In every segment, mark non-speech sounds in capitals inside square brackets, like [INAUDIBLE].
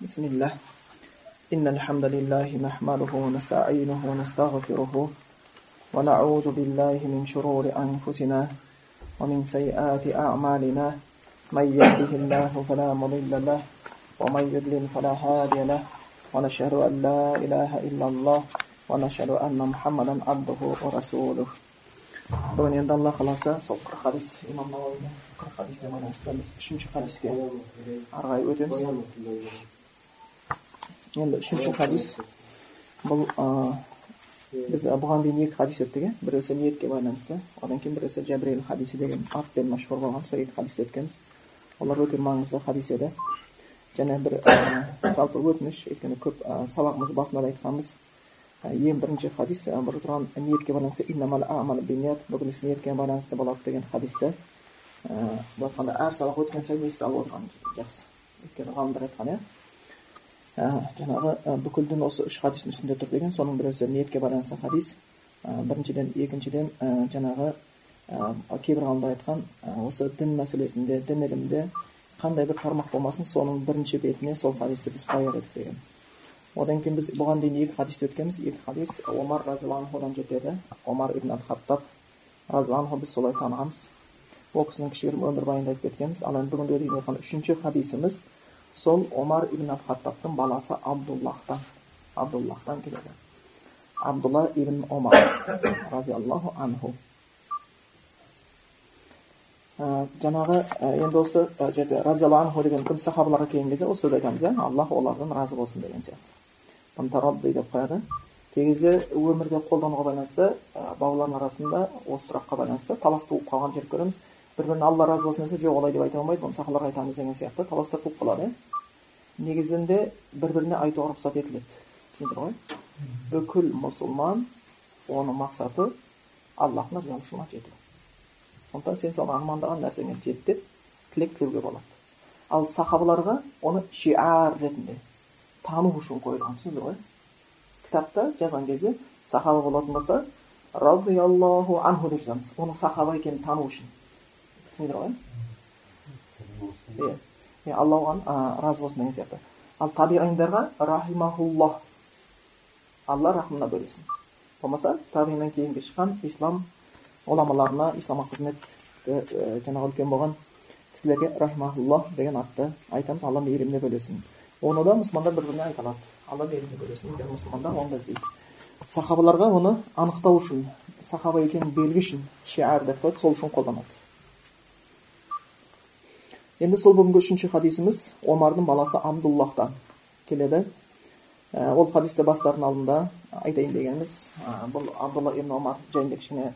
بسم الله. إن الحمد لله نحمده ونستعينه ونستغفره ونعوذ بالله من شرور أنفسنا ومن سيئات أعمالنا. من يهده الله فلا مضل له ومن يضلل فلا هادي له. ونشهد أن لا إله إلا الله ونشهد أن محمدا عبده ورسوله. Bugün Allah xalasa sol hadis İmam Navavi'nin 40 hadisine manasıdamız 3-cü hadisine arğayı. Endi uchinchi hadis bu biz бұған дейін екі хадис өттік иә біреусі ниетке байланысты одан кейін біреусі жәбірейіл хадисі деген атпен машһур болған сол екі хадисті өткенбіз. Олар өте маңызды хадис еді. Және бір жалпы өтініш өйткені көп сабағымыз басында да айтқанбыз. Ең бірінші хадис бір тұрған ниетке байланысты бүгін іс ниетке байланысты болады деген хадисті былай айтқанда әр сабақ өткен сайын еске алып отырған жақсы. Өйткені ғалымдар айтқан иә жаңағы бүкіл дін осы үш хадистің үстінде тұр деген соның біреусі ниетке байланысты хадис біріншіден екіншіден жаңағы кейбір ғалымдар айтқан осы дін мәселесінде дін ілімінде қандай бір тармақ болмасын соның бірінші бетіне сол хадисті біз қояр едік деген одан кейін біз бұған дейін екі хадисті өткенбіз екі хадис омар разиаллаху анхудан жетеді омар ибн аль хаттаб разиаллаху біз солай танығанбыз ол кісінің кішігірім өмірбаянында айтып кеткенбіз ал енді бүгінге дейін оқыған үшінші хадисіміз сол омар ибн хаттабтың баласы абдуллахтан абдуллахтан келеді. Абдулла ибн омар [COUGHS] разиаллаху анху. Жаңағы енді осы жерде разиаллаху анху деген кім сахабаларға келген кезде осы айтамыз иә аллах олардан разы болсын деген сияқты. Деп қояды. Кей кезде өмірде қолдануға байланысты бауырлардың арасында осы сұраққа байланысты талас туып қалған жерді көреміз. Бір біріне алла разы болсын десе жоқ олай деп айта алмайды бұны сахабаларға айтамыз деген сияқты таластар туып қалады иә негізінде бір біріне айтуға рұқсат етіледі. Түсіндіңдер ғой? Бүкіл мұсылман оның мақсаты аллахтың ризалығына жету сондықтан сен соны армандаған нәрсеңе жет деп тілек тілеуге болады. Ал сахабаларға оны шиар ретінде тану үшін қойылған түсіндіңдер ғой? Кітапта жазған кезде сахаба болатын болса радиаллаху анху деп жазамыз. Оның сахаба екенін тану үшін. Түсіндіңдер ғой иә иә алла оған разы болсын деген сияқты ал табиғиндарға рахимахуллах алла рахымына бөлесін болмаса табиғиннан кейінгі шыққан ислам ғұламаларына исламға қызметті жаңағы үлкен болған кісілерге рахимахуллах деген атты айтамыз алла мейіріміне бөлесін оны да мұсылмандар бір біріне айта алады алла мейіріміне бөлесін өйткені мұсылмандар оны да іздейді сахабаларға оны анықтау үшін сахаба екенін белгі үшін шиар деп қояды сол үшін қолданады енді сол бүгінгі үшінші хадисіміз омардың баласы абдуллахтан келеді ол хадисті бастардың алдында айтайын дегеніміз бұл абдулла ибн омар жайында кішкене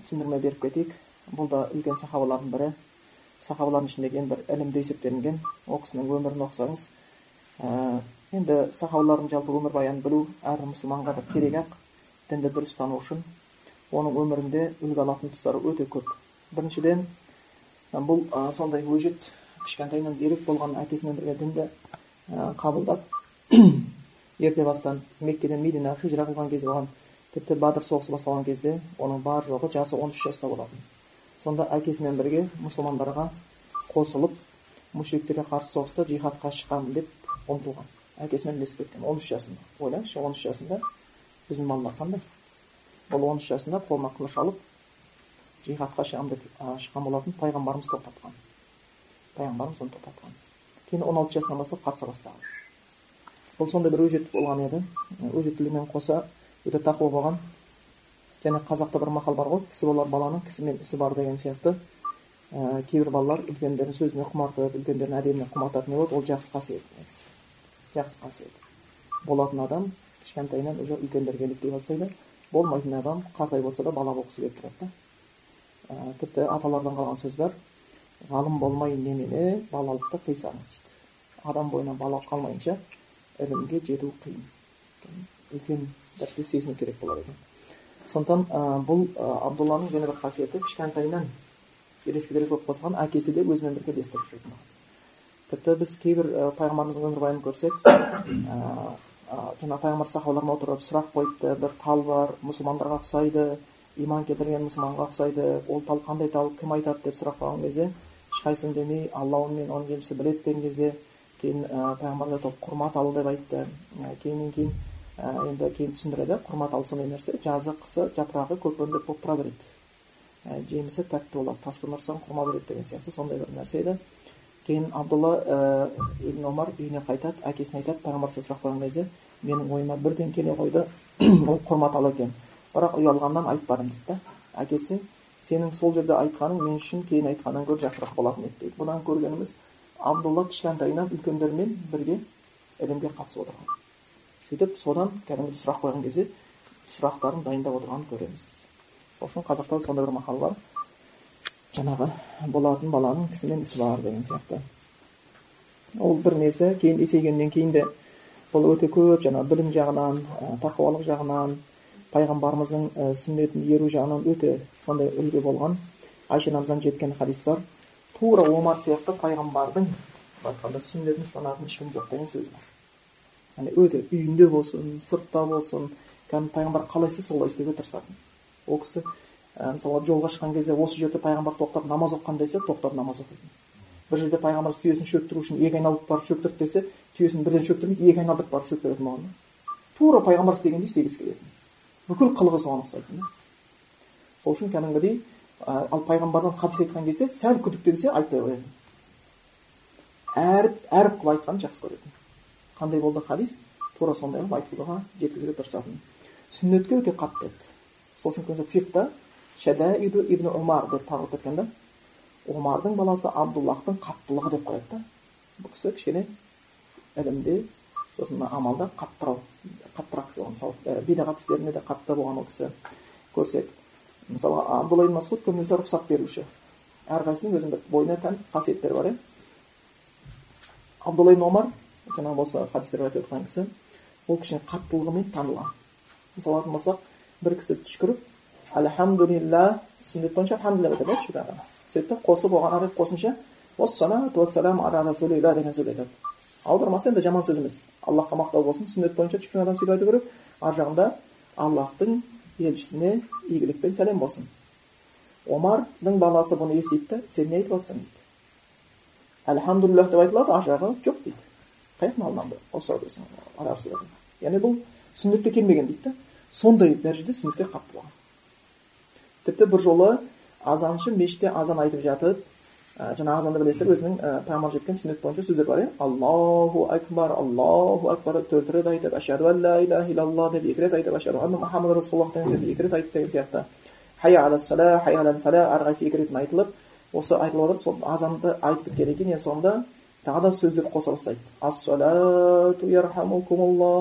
түсіндірме беріп кетейік бұл да үлкен сахабалардың бірі сахабалардың ішіндегі ең бір ілімді есептелінген ол кісінің өмірін оқысаңыз енді сахабалардың жалпы өмірбаянын білу әр мұсылманға бір керек ақ дінді дұрыс тану үшін оның өмірінде үлгі алатын тұстары өте көп біріншіден бұл сондай өжет кішкентайынан зерек болған әкесімен бірге дінді қабылдап [COUGHS] ерте бастан меккеден мединаға хижра қылған кезде болған тіпті бадыр соғысы басталған кезде оның бар жоғы жасы 13 жаста болатын. Сонда әкесімен бірге мұсылмандарға қосылып мүшриктерге қарсы соғыста жихадқа шыққанмын деп ұмтылған. Әкесімен ілесіп кеткен. 13 жасында. Ойлаңызшы 13 жасында біздің балалар қандай ол 13 жасында қолына қылыш алып жихадқа шығамын болатын пайғамбарымыз тоқтатқан. Пайғамбарымыз оны тоқтатқан. Кейін он алты жасынан бастап қатыса бастаған. Бұл сондай бір өжет болған еді. Өжеттілігімен қоса өте тақуа болған. Және қазақта бір мақал бар ғой кісі болар баланың кісімен ісі бар деген сияқты. Ә, кейбір балалар үлкендердің сөзіне құмартып үлкендердің әдеміне құмартады не болады. Ол жақсы қасиет негізі. Жақсы қасиет. Болатын адам кішкентайынан уже үлкендерге еліктей бастайды. Болмайтын адам қартайып отырса да бала болғысы келіп тұрады да. Тіпті аталардан қалған сөз бар. Ғалым болмай немене балалықты қисаңыз дейді. Адам бойынан балалық қалмайынша ілімге жету қиын. Үлкен дәртті сезіну керек болады екен. Сондықтан ә, бұл ә, абдулланың және бір қасиеті кішкентайынан ерескелері жоқ болған әкесі де өзімен бірге ілестіріп жүретін тіпті біз кейбір ә, пайғамбарымыздың өмірбаянын көрсек [COUGHS] ә, жаңағы пайғамбар сахабаларына отырып сұрақ қойыпты бір тал бар мұсылмандарға ұқсайды иман келтірген мұсылманға ұқсайды. Ол тал қандай тал кім айтады деп сұрақ қойған кезде ешқайсысы үндемей алла мен оның елшісі біледі деген кезде кейін пайғамбарымыз айтады құрмат ал деп айтты. Кейіннен кейін енді кейін түсіндіреді. Құрмат ал сондай нәрсе жазы қысы жапырағы көкөндеп болып тұра береді. Жемісі тәтті болады таспен ұрсаң құрма береді деген сияқты сондай бір нәрсе еді. Кейін абдулла ибн омар үйіне қайтады әкесіне айтады пайғамбар сұрақ қойған кезде менің ойыма бірден келе қойды [CLEARS THROAT] ол құрмат ал екен бірақ ұялғаннан айтпадым дейді да. Әкесі сенің сол жерде айтқаның мен үшін кейін айтқаннан гөрі жақсырақ болатын еді дейді. Бұдан көргеніміз абдулла кішкентайынан үлкендермен бірге ілімге қатысып отырған. Сөйтіп содан кәдімгідей сұрақ қойған кезде сұрақтарын дайындап отырғанын көреміз. Сол үшін қазақта сондай бір мақал бар. Жаңағы болатын баланың кісімен ісі бар деген сияқты. Ол бір несі кейін есейгеннен кейін де бұл өте көп жаңағы білім жағынан тақуалық жағынан пайғамбарымыздың сүннетін еру жағынан өте сондай үлгі болған айша анамыздан жеткен хадис бар тура омар сияқты пайғамбардың айтқанда сүннетін ұстанатын ешкім жоқ деген сөз бар яғни өте үйінде болсын сыртта болсын кәдімгі пайғамбар қалай істесе солай істеуге тырысатын ол кісі мысалы жолға шыққан кезде осы жерде пайғамбар тоқтап намаз оқыған десе тоқтап намаз оқитын бір жерде пайғамбар түйесін шөктіру үшін екі айналып барып шөктірді десе түйесін бірден шөктірмейді екі айналдырып барып шөктіретін болған тура пайғамбар істегендей істегісі келетін бүкіл қылығы соған ұқсайтын сол үшін кәдімгідей ал пайғамбардан хадис айтқан кезде сәл күдіктенсе айтпай қоятын. Әріп әріп қылып айтқанын жақсы көретін. Қандай болды хадис? Тура сондай қылып айтуға жеткізуге тырысатын. Сүннетке өте қатты еді. Сол үшін фиқта шадайду ибн омар деп тағылып кеткен да омардың баласы абдуллахтың қаттылығы деп қояды да. Бұл кісі кішкене ілімде сосын амалда қаттырау. Қаттырақ кісі болған мысалы бидағат істерінде де қатты болған ол кісі. Көрсек мысалы абдулла масуд көбінесе рұқсат беруші. Әрқайсысының өзінің бір бойына тән қасиеттері бар иә абдулла ибн омар жаңағы осы хадистерде айтып отқан кісі ол кішкене қаттылығымен танылған мысалы алатын болсақ бір кісі түшкіріп альхамдулилля сүннет бойынша альхамдулилля деп айтады сөйтеді да қосып оған қосымша уассалату уассалам ала расулилля деген сөз айтады. Аудармасы енді жаман сөз емес. Аллахқа мақтау болсын сүннет бойынша түшкірген адам сөйтіп айту керек ар жағында аллахтың елшісіне игілік пен сәлем болсын. Омардың баласы бұны естиді да сен не айтып жатрсың дейді. Альхамдулиллах деп айтылады ар жағы жоқ дейді. Қай алынады яғни бұл сүннетте келмеген дейді да сондай дәрежеде сүннетке қатты болған. Тіпті бір жолы азаншы мешітте азан айтып жатып жаңағы азанды білесіздер өзінің ә, пайғамбар жеткен сүннет бойынша сөздер бар иә аллаху акбар аллаху акбар төрт рет айтып ашаду ан ла иляха иллаллах деп екі рет айтып ашаду анна мұхаммад расулаллах деген сияқты екі рет айтты деген сияқты хая ала сала хая ала фала әрқайсысы екі рет айтылып осы айтылып жатыр сол азанды айтып біткеннен кейін соңында тағы да сөздер қоса бастайды ассалату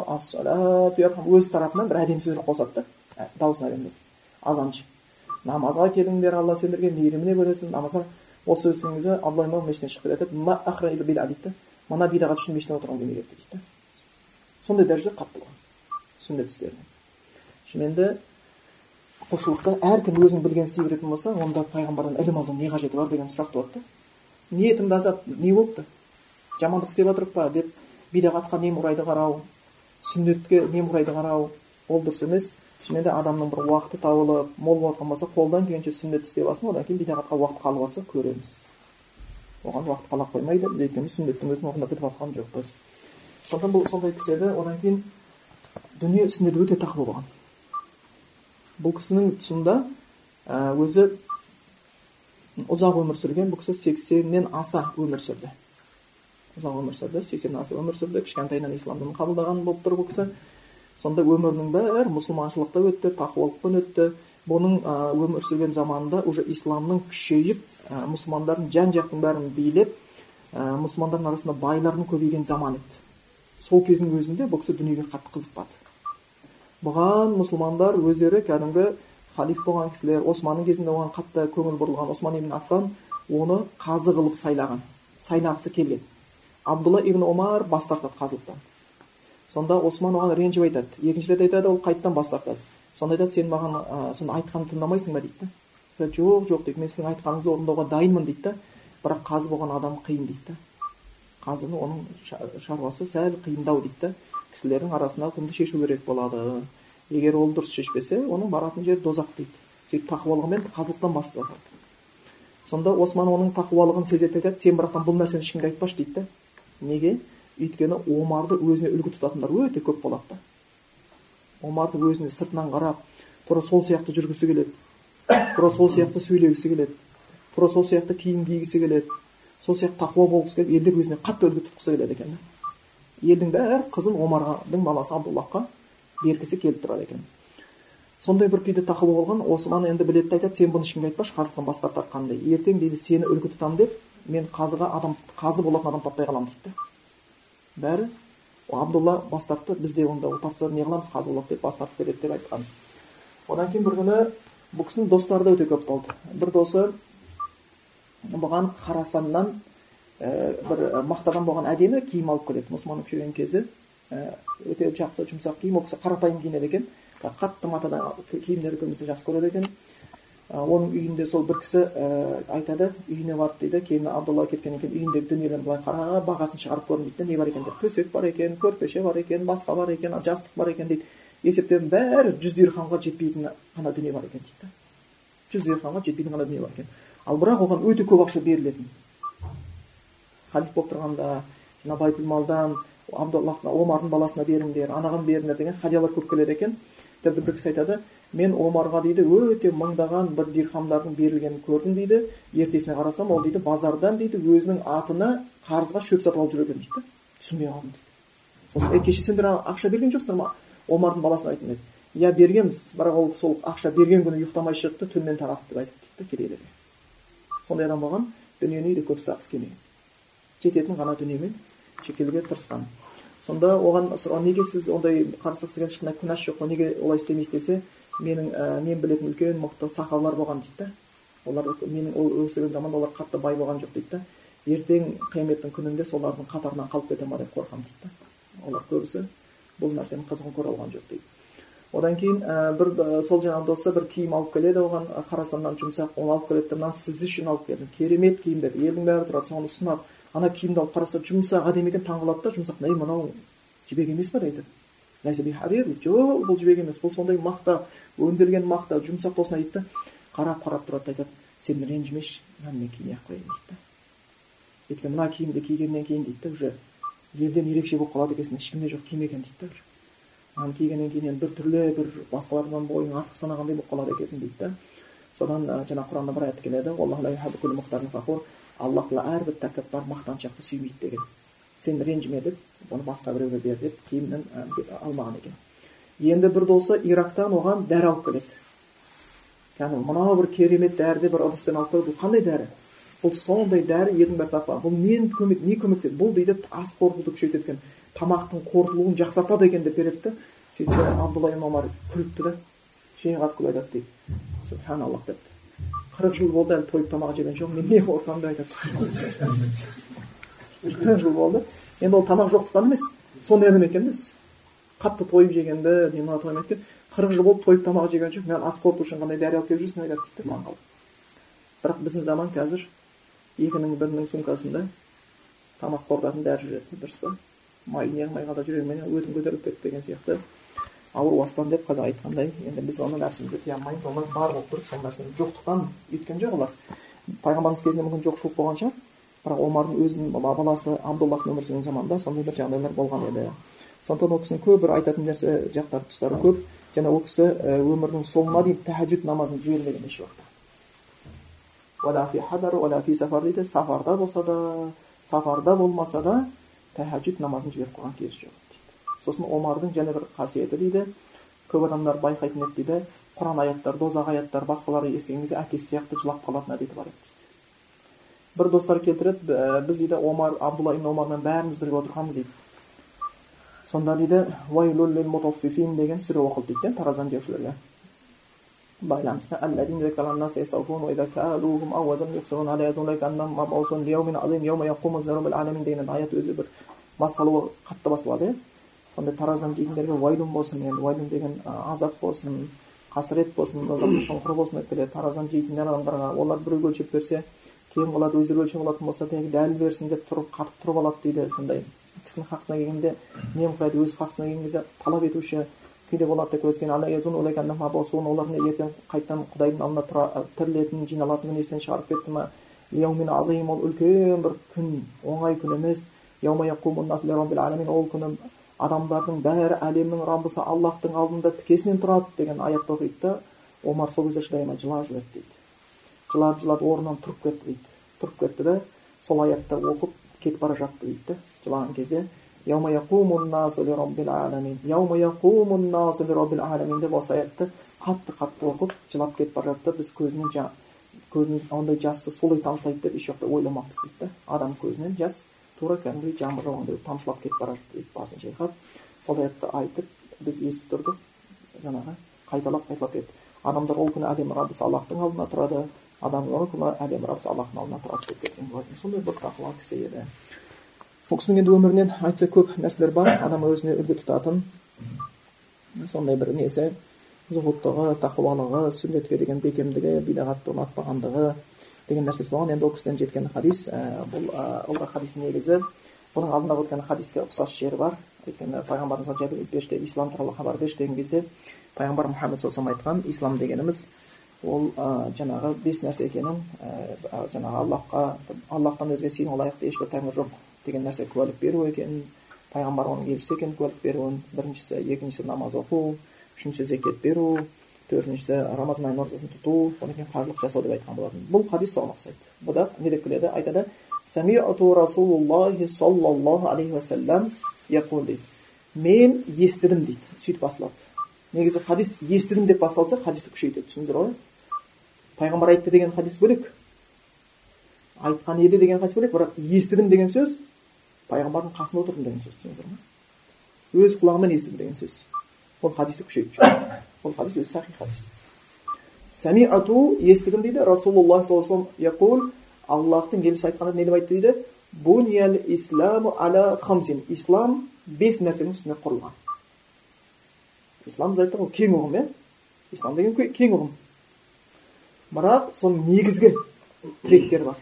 ассалату өз тарапынан бір әдемі сөздер қосады да дауысын әдемілеп азаншы намазға келіңдер алла сендерге мейіріміне бөлесін намазға осы кезде абдулла имам мешіттен шығып кетеді дейді мына бидағат үшін мешітте отырған келмей кетті дейді да сондай дәрежеде қатты болған сүннет істеріне де құлшылықты әркім өзінің білгенін істей беретін болса онда пайғамбардан ілім алудың не қажеті бар деген сұрақ туады да ниетімді азап не болыпты жамандық істеп жатырық па деп бидағатқа немұрайды қарау сүннетке немұрайды қарау ол дұрыс емес шынымен де адамның бір уақыты табылып мол болып жатқан болса қолдан келгенше сүннет істеп алсын одан кейін бидағатқа уақыт қалып жатса көреміз. Оған уақыт қала қоймайды. Біз өйткені сүннеттің өзін орындап кетіп жатқан жоқпыз. Сондықтан бұл сондай кісі еді одан кейін дүние ісінде де өте тақуа болған. Бұл кісінің тұсында өзі ұзақ өмір сүрген бұл кісі сексеннен аса өмір сүрді. Ұзақ өмір сүрді сексеннен аса өмір сүрді. Кішкентайынан ислам дінін қабылдаған болып тұр бұл кісі. Сонда өмірінің бәрі мұсылманшылықта өтті тақуалықпен өтті. Бұның өмір сүрген заманында уже исламның күшейіп мұсылмандардың жан жақтың бәрін билеп ә, мұсылмандардың арасында байлардың көбейген заман еді. Сол кездің өзінде бұл кісі дүниеге қатты қызықпады бұған мұсылмандар өздері кәдімгі халиф болған кісілер османның кезінде оған қатты көңіл бұрылған осман ибн аффан оны қазы қылып сайлаған сайлағысы келген. Абдулла ибн омар бас тартады қазылықтан. Сонда осман оған ренжіп айтады. Екінші рет айтады ол қайтадан бас тартады. Сонда айтады сен маған ә, соны айтқанымды тыңдамайсың ба? дейді да. Жоқ жоқ дейді. Мен сіздің айтқаныңызды орындауға дайынмын дейді да. Бірақ қазы болған адам қиын дейді да. Қазыны оның шаруасы сәл қиындау дейді да. Кісілердің арасында үкімді шешу керек болады. Егер ол дұрыс шешпесе оның баратын жері дозақ дейді. Сөйтіп тақуалығымен қазылықтан бас тартады. Сонда осман оның тақуалығын сезеді айтады сен бірақтан бұл нәрсені ешкімге айтпашы дейді да. Неге? Өйткені омарды өзіне үлгі тұтатындар өте көп болады да омарды өзіне сыртынан қарап тура сол сияқты жүргісі келеді тура сол сияқты сөйлегісі келеді тура сол сияқты киім кигісі келеді сол сияқты тақуа болғысы келіп елдер өзіне қатты үлгі тұтқысы келеді екен елдің бәрі қызын омардың баласы абдуллахқа бергісі келіп тұрады екен. Сондай бір күйде тақуа болған осман енді біледі де айтады сен бұны ешкімге айтпашы қазықтан бас тартқанын ертең дейді сені үлгі тұтамын деп мен қазыға адам қазы болатын адам таппай қаламын дейді. Бәрі. Абдулла бас тартты біз де онда тартса не қыламыз қазы болады деп бас тартып береді деп айтқан. Одан кейін бір күні бұл кісінің достары да өте көп болды. Бір досы бұған харасаннан ә, бір мақтадан болған әдемі киім алып келеді. Мұсылман болып жүрген кезі өте жақсы жұмсақ киім. ол кісі қарапайым киінеді екен. Қатты матадан киімдерді көбінесе жақсы көреді екен. Оның үйінде сол бір кісі айтады үйіне барып дейді кейін абдулла кеткеннен кейін үйіндегі дүниелерін былай қара бағасын шығарып көрдім дейді не бар екен деп төсек бар екен көрпеше бар екен басқа бар екен жастық бар екен дейді есептедім бәрі жүз дирхамға жетпейтін ғана дүние бар екен дейді жүз дирхамға жетпейтін ғана дүние бар екен ал бірақ оған өте көп ақша берілетін халиф болып тұрғанда мына байтулмалдан абдуллах омардың баласына беріңдер анаған беріңдер деген хадиялар көп келеді екен тіпті бір кісі айтады мен омарға дейді өте мыңдаған бір дирхамдардың берілгенін көрдім дейді. Ертесіне қарасам ол дейді базардан дейді өзінің атына қарызға шөп сатып алып жүр екен дейді түсінбей қалдым дейді. Сосын е кеше сендер ақша берген жоқсыңдар ма? Омардың баласына айттым деді иә бергенбіз бірақ ол сол ақша берген күні ұйықтамай шығыпты түнімен таратты деп айтыпты дейді да кедейлерге сондай адам болған дүниені үйде көп ұстағысы келмеген. Жететін ғана дүниемен шектелуге тырысқан. Сонда оған сұраған неге сіз ондай қарсылықсыз ешқандай күнәсі жоқ қой неге олай істемейсіз? десе менің ә, мен білетін үлкен мықты сахабалар болған дейді да олар менің ол өсірген заманда олар қатты бай болған жоқ дейді да ертең қияметтің күнінде солардың қатарынан қалып кете ма деп қорқамын дейді да олар көбісі бұл нәрсенің қызығын көре алған жоқ дейді. Одан кейін ә, бір сол жаңағы досы бір киім алып келеді оған қарасаннан жұмсақ оны алып келеді мынаны сіз үшін алып келдім керемет киім деп. Елдің бәрі тұрады соны ұсынады. Ана киімді алып қараса жұмсақ әдемі екен таңқалады да жұмсақ ей мынау жібек емес па дейді. Жоқ бұл жібек емес бұл сондай мақта өңделген мақта жұмсақ болсын дейді да қарап қарап тұрады да айтады сен ренжімеші мынаны мен кимей ақ қояйын дейді да. Өйткені мына киімді кигеннен кейін дейді да уже елден ерекше болып қалады екенсің ешкімде жоқ киім екен дейді да мынаны кигеннен кейін енді біртүрлі бір басқалардан бойың артық санағандай болып қалады екенсің дейді да. Содан жаңағы құранда бір аят келеді аллах тағала әрбір тәкаппар мақтаншақты сүймейді деген. Сен ренжіме деп оны басқа біреуге бер деп киімнен алмаған екен енді бір досы ирактан оған дәрі алып келеді кәдімгі мынау бір керемет дәріде бір ыдыспен алып келеді бұл қандай дәрі бұл сондай дәрі елдің бәрі тапқан бұл не көмек не көмектеді бұл дейді ас қорытуды күшейтеді екен тамақтың қорытылуын жақсартады екен деп береді да сөйтсе абдулла ибн омар күліпті да шейін қатып күліп айтады дейді субханаллах депті қырық жыл болды әлі тойып тамақ жеген жоқпын мен не қорқамын деп айтады жыл болды енді ол тамақ жоқтықтан емес сондай адам екен да қатты тойып жегенді мен мына тойым еткен қырық жыл болды тойып тамақ жеген жоқ мен ас қорыту үшін қандай дәрі алып келіп жүрсің айтады дейді таңқалып бірақ біздің заман қазір екінің бірінің сумкасында тамақ қорытатын дәрі жүреді дұрыс па май неғылмай қалды жүрегіменен өтім көтеріліп кетті деген сияқты ауру астан деп қазақ айтқандай енді біз оны нәрсемізді тия алмаймыз олар бар болып тұр сол нәрсені жоқтықтан өйткен жоқ олар пайғамбарымыз кезінде мүмкін жоқшылық болған шығар бірақ омардың өзінің баласы абдуллахтың өмір сүрген заманында сондай бір жағдайлар болған еді. Сондықтан ол кісінің көп бір айтатын нәрсе жақтары тұстары көп. Және ол кісі өмірінің соңына дейін тәхаджүд намазын жібермеген еш уақытта. Дейді. Сафарда болса да сафарда болмаса да тәхаджүд намазын жіберіп қойған кезі жоқ дейді. Сосын омардың және бір қасиеті дейді. Көп адамдар байқайтын еді дейді. Құран аяттар дозақ аяттар басқаларды естіген кезде әкесі сияқты жылап қалатын әдеті бар еді бір достар келтіреді біз дейді омар абдулла ибн омармен бәріміз бірге отырғанбыз дейді сонда дейді деген сүре оқылды дейді иә тараздан жеушілерге байланысты аят өзі бір басталуы қатты басталады иә сондай тараздан жейтіндерге уайлун болсын енді уайлун деген азап болсын қасірет болсын шұңқыр болсын деп келеді тараздан жейтін адамдарға олар біреуге өлшеп берсе кейін қалады өздері өлшеп алатын болса дәл берсін деп тұрып қатып тұрып алады дейді сондай кісінің хақысына келгенде немқұрайды өз хақысына келген кезде талап етуші кейде болады деп не ертең қайтадан құдайдың алдында тірілетін жиналатынын естен шығарып кетті ма ол үлкен бір күн оңай күн емес ол күні адамдардың бәрі әлемнің раббысы аллахтың алдында тікесінен тұрады деген аятты оқиды да омар сол кезде шыдай алмай жылап жіберді дейді жылап жылап орнынан тұрып кетті дейді. Тұрып кетті да сол аятты оқып кетіп бара жатты дейді да жылаған кезде. Деп осы аятты қатты қатты оқып жылап кетіп бара жатты. Біз көзінен көзінен ондай жасты солай тамшылайды деп еш уақытта ойламаппыз дейді да адам көзінен жас тура кәдімгідей жаңбыр жауғандай тамшылап кетіп бара жатты дейді басын шайқап. Сол аятты айтып біз естіп тұрдық жаңағы қайталап қайталап кетті. Адамдар ол күні әлем раббысы аллахтың алдында тұрады. Адамдар ол күні әлем раббысы аллахтың алдында тұрады деп кеткен болатын сондай бір тақуа кісі еді ол кісінің енді өмірінен айтса көп нәрселер бар адам өзіне үлгі тұтатын сондай бір несі зұғуттығы тақуалығы сүннетке деген бекемдігі бидағатты ұнатпағандығы деген нәрсесі болған енді ол кісіден жеткен хадис ә, бұл ол хадис негізі бұның алдында өткен хадиске ұқсас жері бар өйткені пайғамбарымыз жабір ислам туралы хабар берші деген кезде пайғамбар мұхаммед саллаллаху айтқан ислам дегеніміз ол жаңағы бес нәрсе екенін жаңағы аллахқа аллахтан өзге сыйынуға лайықты ешбір тәңір жоқ деген нәрсе куәлік беру екенін пайғамбар оның елшісі екенін куәлік беруін біріншісі екіншісі намаз оқу үшіншісі зекет беру төртіншісі рамазан айының оразасын тұту одан кейін қажылық жасау деп айтқан болатын. Бұл хадис соған ұқсайды. Бұда не деп келеді? Айтады расулуллахи саллаллаху алейхи уассалам дейді. Мен естідім дейді. Сөйтіп басталады. Негізі хадис естідім деп басталса хадисті күшейтеді. Түсіндіңіздер ғой? Пайғамбар айтты деген хадис бөлек. Айтқан еді деген хадис бөлек бірақ естідім деген сөз пайғамбардың қасында отырдым деген сөз түсіндіңіздер ма өз құлағыммен естідім деген сөз. Ол хадисті күшейтіп жүр ол хадис өзі сахи хадис. Самиату естідім дейді расулуллах саллаллаху алейhi аллахтың елшісі айтқанда не деп айтты дейді? Буниял исламу аля хамсин ислам бес нәрсенің үстіне құрылған. Ислам біз айттық ғой кең ұғым иә? Ислам деген кең ұғым. Бірақ соның негізгі тіректері бар.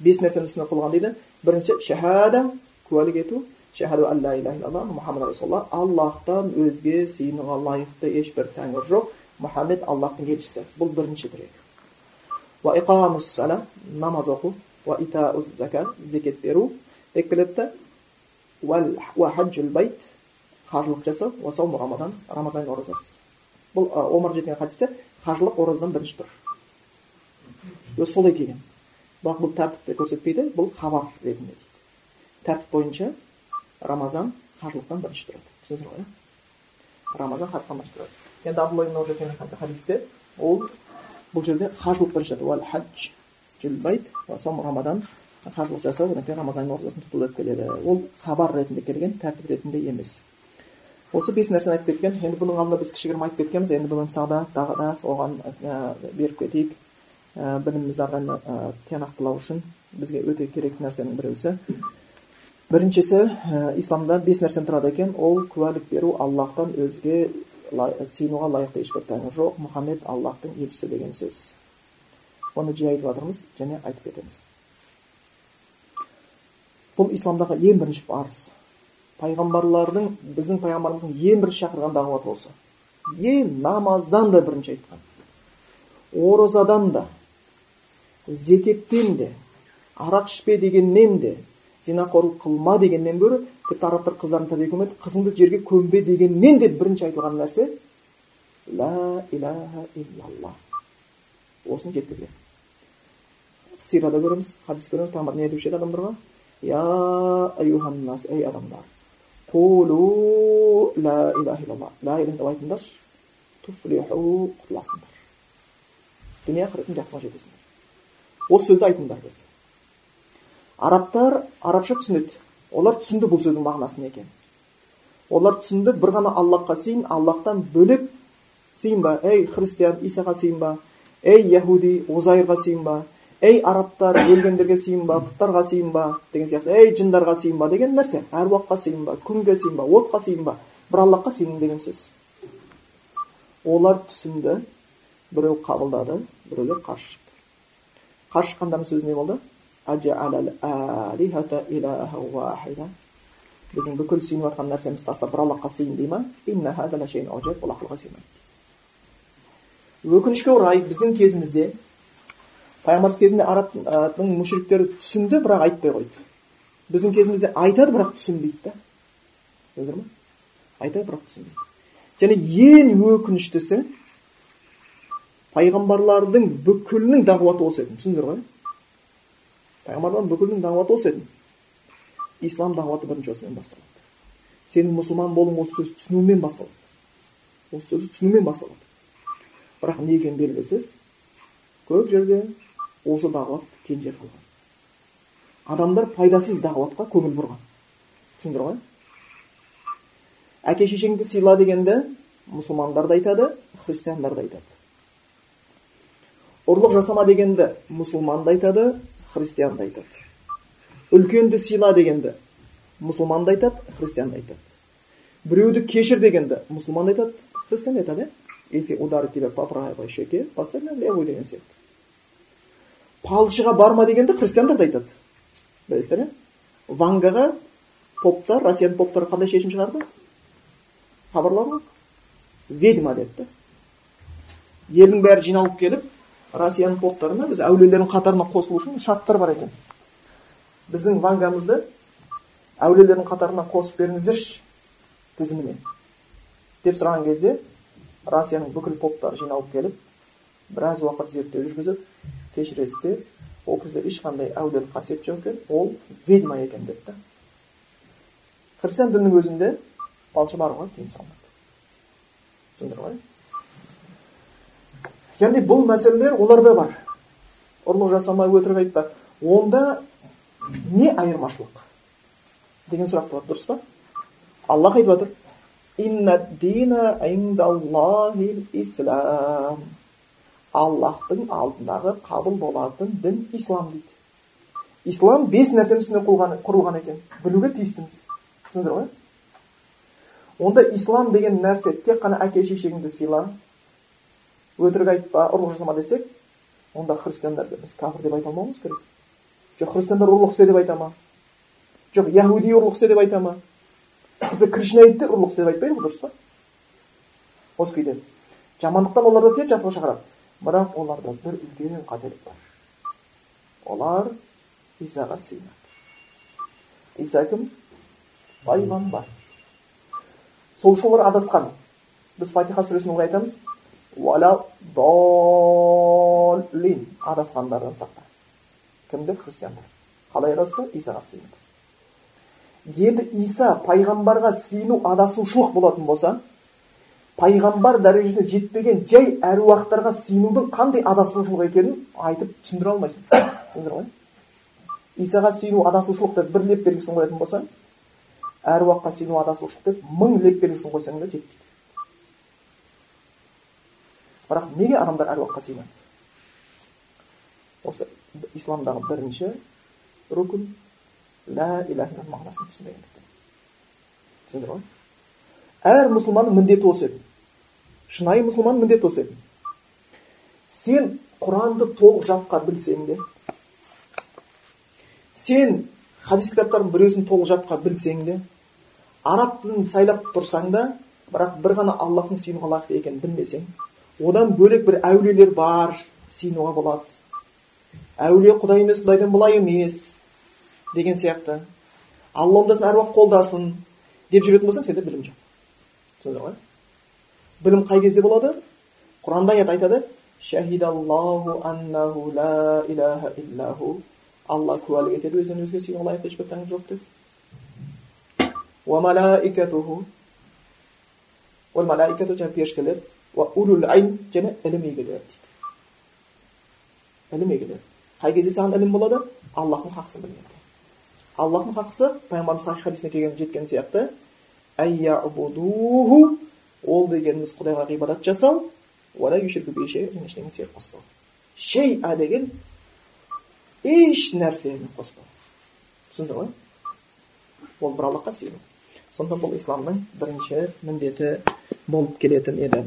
Бес нәрсенің үстіне құрылған дейді. Бірінші шахада куәлік ету. Шахаду ан ла иляха иллаллах мұхаммад расулаллах аллахтан өзге сыйынуға лайықты ешбір тәңір жоқ мұхаммед аллахтың елшісі. Бұл бірінші тірек намаз оқу. Зекет беру. Байт қажылық жасау. Уасауму рамадан рамазан оразасы. Бұл омар жеткен хадисте қажылық оразадан бірінші тұр. Өзі солай келген бірақ бұл тәртіпті көрсетпейді бұл хабар ретінде тәртіп бойынша рамазан қажылықтан бірінші тұрады түсіндіңіздер ғой иә рамазан қажылықтан бірінші тұрады енді абдулла хадисте ол бұл жерде қажылық бірінші тұрады рамадан қажылық жасау одан кейін рамазан оразасын тұту деп келеді ол хабар ретінде келген тәртіп ретінде емес осы бес нәрсені айтып кеткен енді бұның алдында біз кішігірім айтып кеткенбіз енді бүгін сағда тағы да оған беріп кетейік білімімізді тиянақтылау үшін бізге өте керек нәрсенің біреусі біріншісі ә, исламда бес нәрседен тұрады екен. Ол куәлік беру аллахтан өзге сыйынуға лайықты ешбір тәңір жоқ. Мұхаммед аллахтың елшісі деген сөз. Оны жиі айтып жатырмыз және айтып кетеміз. Бұл исламдағы ең бірінші парыз. Пайғамбарлардың біздің пайғамбарымыздың ең бірінші шақырған дағуаты осы ең намаздан да бірінші айтқан. Оразадан да. Зекеттен де арақ ішпе дегеннен де зинақорлық қылма дегеннен гөрі тіпті арабтар қыздарын тәрбие қызыңды жерге көмбе дегеннен де бірінші айтылған нәрсе ла илаха иллаллах осыны жеткізген. Сирада көреміз хадис көреміз пайғамбар не айтушы еді адамдарға? Я аюханнас ей адамдар қулу ла илаха иллаллах ла деп айтыңдаршы. Туфлиху құтыласыңдар дүние ақыреттің жақсыға жетесіңдер. Осы сөзді айтыңдар деді арабтар арабша түсінеді. Олар түсінді бұл сөздің мағынасы не екенін олар түсінді бір ғана аллахқа сыйын аллахтан бөлек сыйынба ей христиан исаға сыйынба ей яхуди озайырға сыйынба ей арабтар өлгендерге сыйынба пұттарға сыйынба деген сияқты. Ей жындарға сыйынба деген нәрсе. Әруаққа сыйынба күнге сыйынба отқа сыйынба бір аллахқа сыйын деген сөз. Олар түсінді біреу қабылдады біреулер қарсы қарсы шыққандардың сөзі не болды біздің бүкіл сүйініп жатқан нәрсемізді тастап бір аллахқа сыйын дей ма өкінішке орай біздің кезімізде пайғамбарымыз кезінде арабтың мүшриктері түсінді бірақ айтпай қойды біздің кезімізде айтады бірақ түсінбейді да көрдіңдер айтады бірақ түсінбейді және ең өкініштісі пайғамбарлардың бүкілінің дағуаты осы еді. Түсіндіңдер ғой? Пайғамбарлардың бүкілінің дағуаты осы еді. Ислам дағуаты бірінші осымен басталады. Сенің мұсылман болуың осы сөзді түсінумен басталады. Осы сөзді түсінумен басталады. Бірақ не екені белгісіз? Көп жерде осы дағуат кенже қалған адамдар пайдасыз дағуатқа көңіл бұрған. Түсіндіңдер ғой? Әке шешеңді сыйла дегенді мұсылмандар да айтады христиандар да айтады. Ұрлық жасама дегенді мұсылман да айтады христиан да айтады. Үлкенді сыйла дегенді мұсылман да айтады христиан да айтады. Біреуді кешір дегенді мұсылман да айтады христиан да айтады иә если ударит тебя по правой щеке поставь на левую деген сияқты. Палшыға барма дегенді христиандар да айтады. Білесіздер иә вангаға поптар россияның поптары қандай шешім шығарды? Хабарладың ғой ведьма деді да елдің бәрі жиналып келіп россияның поптарына біз әулиелердің қатарына қосылу үшін шарттар бар екен біздің вангамызды әулиелердің қатарына қосып беріңіздерші тізіміне деп сұраған кезде россияның бүкіл поптары жиналып келіп біраз уақыт зерттеу жүргізіп кешіресіздер ол кезде ешқандай әулиелік қасиет жоқ екен ол ведьма екен деді да христиан дінінің өзінде балшы баруға тыйым салынады түсіндіңдер ғой яғни бұл мәселелер оларда бар ұрлық жасама өтірік айтпа онда не айырмашылық деген сұрақ туады дұрыс па аллах айтып жатыр аллахтың алдындағы қабыл болатын дін ислам дейді ислам бес нәрсенің үстіне құрылған екен білуге тиістіміз түсіндіңіздер ғой онда ислам деген нәрсе тек қана әке шешеңді сыйла өтірік айтпа ұрлық жасама десек онда христиандарды біз кәпір деп айта алмауымыз керек. Жоқ христиандар ұрлық істе деп айта ма? Жоқ яхуди ұрлық істе деп айта ма? Кришнаиттер ұрлық істе деп айтпайды ғой дұрыс па? Осы күйде. Жамандықтан оларды тек жақсылыққа шақырады. Бірақ оларда бір үлкен қателік бар. Олар исаға сыйынады. Иса кім? Пайғамбар. Сол үшін олар адасқан. Біз фатиха сүресін ылғи айтамыз. Доллин адасқандардан сақта кімді христиандар қалай адасты исаға сыйынды енді иса пайғамбарға сыйыну адасушылық болатын болса пайғамбар дәрежесіне жетпеген жай әруақтарға сыйынудың қандай адасушылық екенін айтып түсіндіре алмайсың түсіндіре ғой исаға сыйыну адасушылық деп бір леп белгісін қоятын болсаң әруаққа сыйыну адасушылық деп мың леп белгісін қойсаң да жетпейді бірақ неге адамдар әруаққа сыйынады осы исламдағы бірінші рукн лә иляха мағынасын түсінбегендіктен түсіндіңдер ғой? Әр мұсылманның міндеті осы еді. Шынайы мұсылманның міндеті осы еді. Сен құранды толық жатқа білсең де сен хадис кітаптардың біреусін толық жатқа білсең де араб тілін сайлап тұрсаң да бірақ бір ғана аллахтың сүйінуға лайықты екенін білмесең одан бөлек бір әулиелер бар сыйынуға болады. Әулие құдай емес құдайдан былай емес деген сияқты. Алла оңдасын әруақ қолдасын деп жүретін болсаң сенде білім жоқ. Түсіндіңдер ғой? Білім қай кезде болады? Құранда аят айтады. Аннаху ла илаха алла куәлік етеді өзінен өзге сыйынуға лайықты ешбір тәңір жоқ деп. Періштелер. Және ілім егелері дейді ілім егелері қай кезде саған ілім болады аллахтың хақысын білгенде аллахтың хақысы пайғамбардың сахих хадисіне келген жеткен сияқты ол дегеніміз құдайға ғибадат жасау және ештеңе серік қоспау шейа деген еш нәрсені қоспау түсінді ғой ол бір аллахқа сыйыну сонда бұл исламның бірінші міндеті болып келетін еді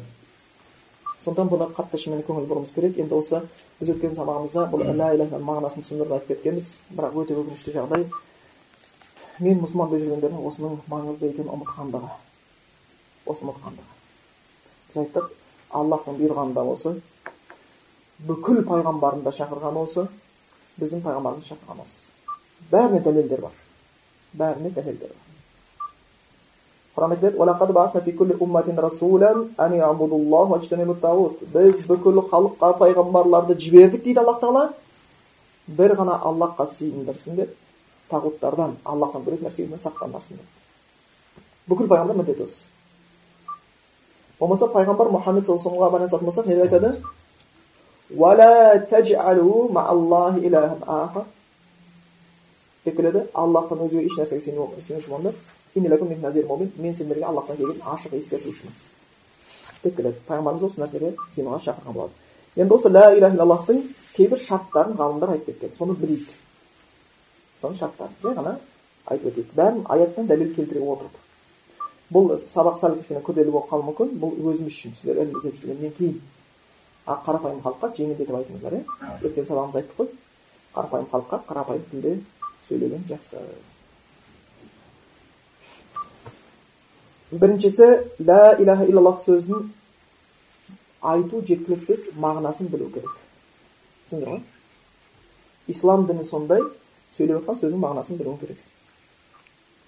сондықтан бұны қатты шынымен көңіл бұруымыз керек. Енді осы біз өткен сабағымызда бұл ля иляха мағынасын түсіндіріп айтып кеткенбіз. Бірақ өте өкінішті жағдай. Мен мұсылман болып жүргендердің осының маңызды екенін ұмытқандығы. Осы ұмытқандығы. Біз айттық аллахтың бұйырғаны да осы бүкіл пайғамбарын да шақырғаны осы біздің пайғамбарымызды шақырған осы бәріне дәлелдер бар. Бәріне дәлелдер бар. Айтады біз бүкіл халыққа пайғамбарларды жібердік дейді аллах тағала бір ғана аллахқа сыйындырсын тағуттардан аллахтан бөлек нәрселерден сақтанбасын деп бүкіл пайғамбар міндеті осы болмаса пайғамбар мұхаммед саллаллаху алейхи байланысатын болсақ не деп айтады деп келеді аллахтан өзге еш нәрсеге мен сендерге аллахтан келген ашық ескертушімін деп келеді пайғамбарымыз осы нәрсеге сенуға шақырған болады енді осы ля иляха иллаллахтың кейбір шарттарын ғалымдар айтып кеткен соны білейік соның шарттарын жай ғана айтып өтейік бәрін аяттан дәлел келтіре отырып бұл сабақ сәл кішкене күрделі болып қалуы мүмкін бұл өзіміз үшін сіздер ілім іздеп жүргеннен кейін а қарапайым халыққа жеңілдетіп айтыңыздар иә өткен сабағымызда айттық қой қарапайым халыққа қарапайым тілде сөйлеген жақсы біріншісі лә иляха иллаллах сөзін айту жеткіліксіз мағынасын білу керек түсіндіңдер ғой ислам діні сондай сөйлеп жатқан сөздің мағынасын білуің керексің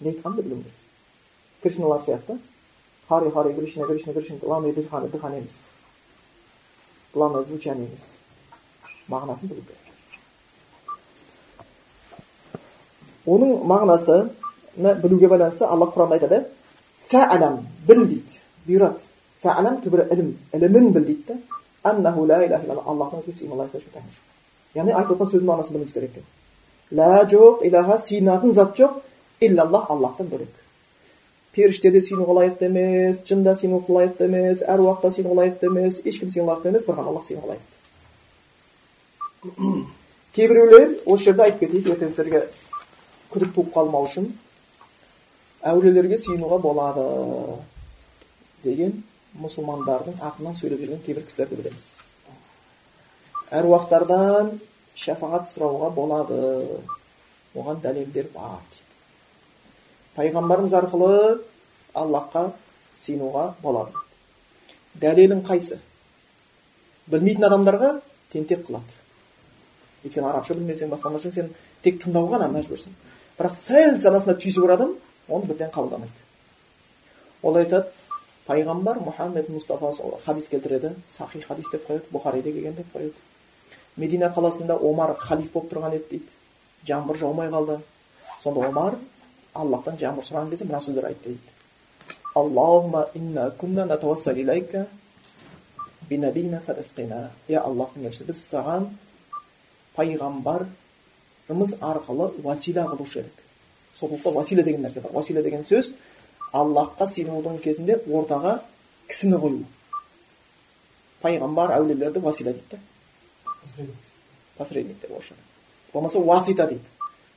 не айтқанын білуің керексің кришналар сияқты хари хари кришна кришна кришна главное емес главное звучание емес мағынасын білу керек оның мағынасыны білуге байланысты алла құранда айтады фәәләм біл дейді бұйырады фәәләм түбірі ілім ілімін біл дейді да илlallah аллахтан өзге сыйына лайық ешбір тәңір жоқ яғни айтып отырған сөздің мағынасын білуіміз керек екен лә жоқ илаха сыйынатын зат жоқ иллаллах аллахтан бөлек періште де сыйынуға лайықты емес жын да сыйынуға лайықты емес әруақ та сыйынуға лайықты емес ешкім сыйынуға лайықты емес бір ғана аллах сыйынуға лайықты кейбіреулер осы жерде айтып кетейік ертең сіздерге күдік туып қалмау үшін әулиелерге сыйынуға болады деген мұсылмандардың артынан сөйлеп жүрген кейбір кісілерді білеміз. Әруақтардан шафағат сұрауға болады. Оған дәлелдер бар дейді. Пайғамбарымыз арқылы аллахқа сыйынуға болады. Дәлелің қайсы? Білмейтін адамдарға тентек қылады. Өйткені арабша білмесең басқа сен тек тыңдауға ғана мәжбүрсің. Бірақ сәл санасына түйсігі бар адам оны бірден қабылдамайды ол айтады пайғамбар мұхаммед мұстафа хадис келтіреді сахи хадис деп қояды бұхариде келген деп қояды медина қаласында омар халиф болып тұрған еді дейді жаңбыр жаумай қалды сонда омар аллахтан жаңбыр сұраған кезде мына сөздер айтты дейді инна аллахтың елшісі біз саған пайғамбарымыз арқылы уасила қылушы едік сондықтан уасила деген нәрсе бар. Уасила деген сөз аллахқа сыйынудың кезінде ортаға кісіні қою. Пайғамбар әулиелерді уасила дейді да. Посредник. Деп орысшада болмаса уасита дейді.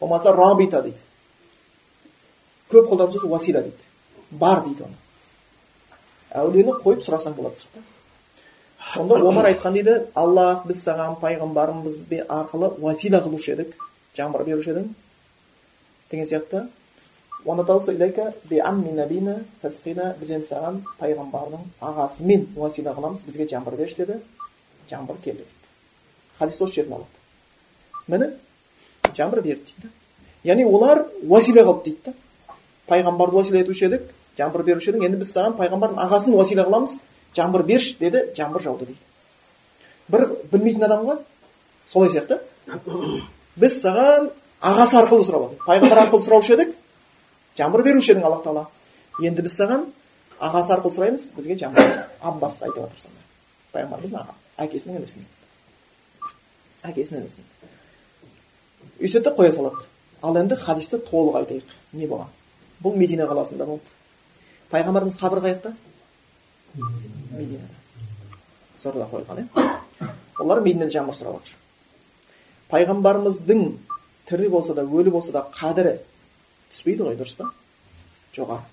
Болмаса рабита дейді. Көп қолданып сөз уасила дейді. Бар дейді оны. Әулиені қойып сұрасаң болады дейді сонда омар айтқан дейді аллах біз саған пайғамбарымыз арқылы уасила қылушы едік жаңбыр беруші едің деген сияқты біз енді саған пайғамбардың ағасымен уасила қыламыз бізге жаңбыр берші деді жаңбыр келді дейді хадис осы жерден алады міне жаңбыр берді дейді яғни олар уасила қылды дейді да пайғамбарды уасила етуші едік жаңбыр беруші едің енді біз саған пайғамбардың ағасын уасила қыламыз жаңбыр берші деді жаңбыр жауды дейді бір білмейтін адамға солай сияқты біз саған ағасы арқылы сұрап жатыр пайғамбар арқылы сұраушы едік жаңбыр беруші едің аллах тағала енді біз саған ағасы арқылы сұраймыз бізге жаңбыр. Аббасты айтып жатыр сонда. Пайғамбарымыздың әкесінің інісін. Әкесінің інісін. Өйстеді да қоя салады. Ал енді хадисті толық айтайық. Не болған? Бұл медина қаласында болды. Пайғамбарымыз қабірі қай жақта? Мединада зорда қойылған иә олар мединада жаңбыр сұрап жатыр пайғамбарымыздың тірі болса да өлі болса да қадірі түспейді ғой дұрыс па? Жоғары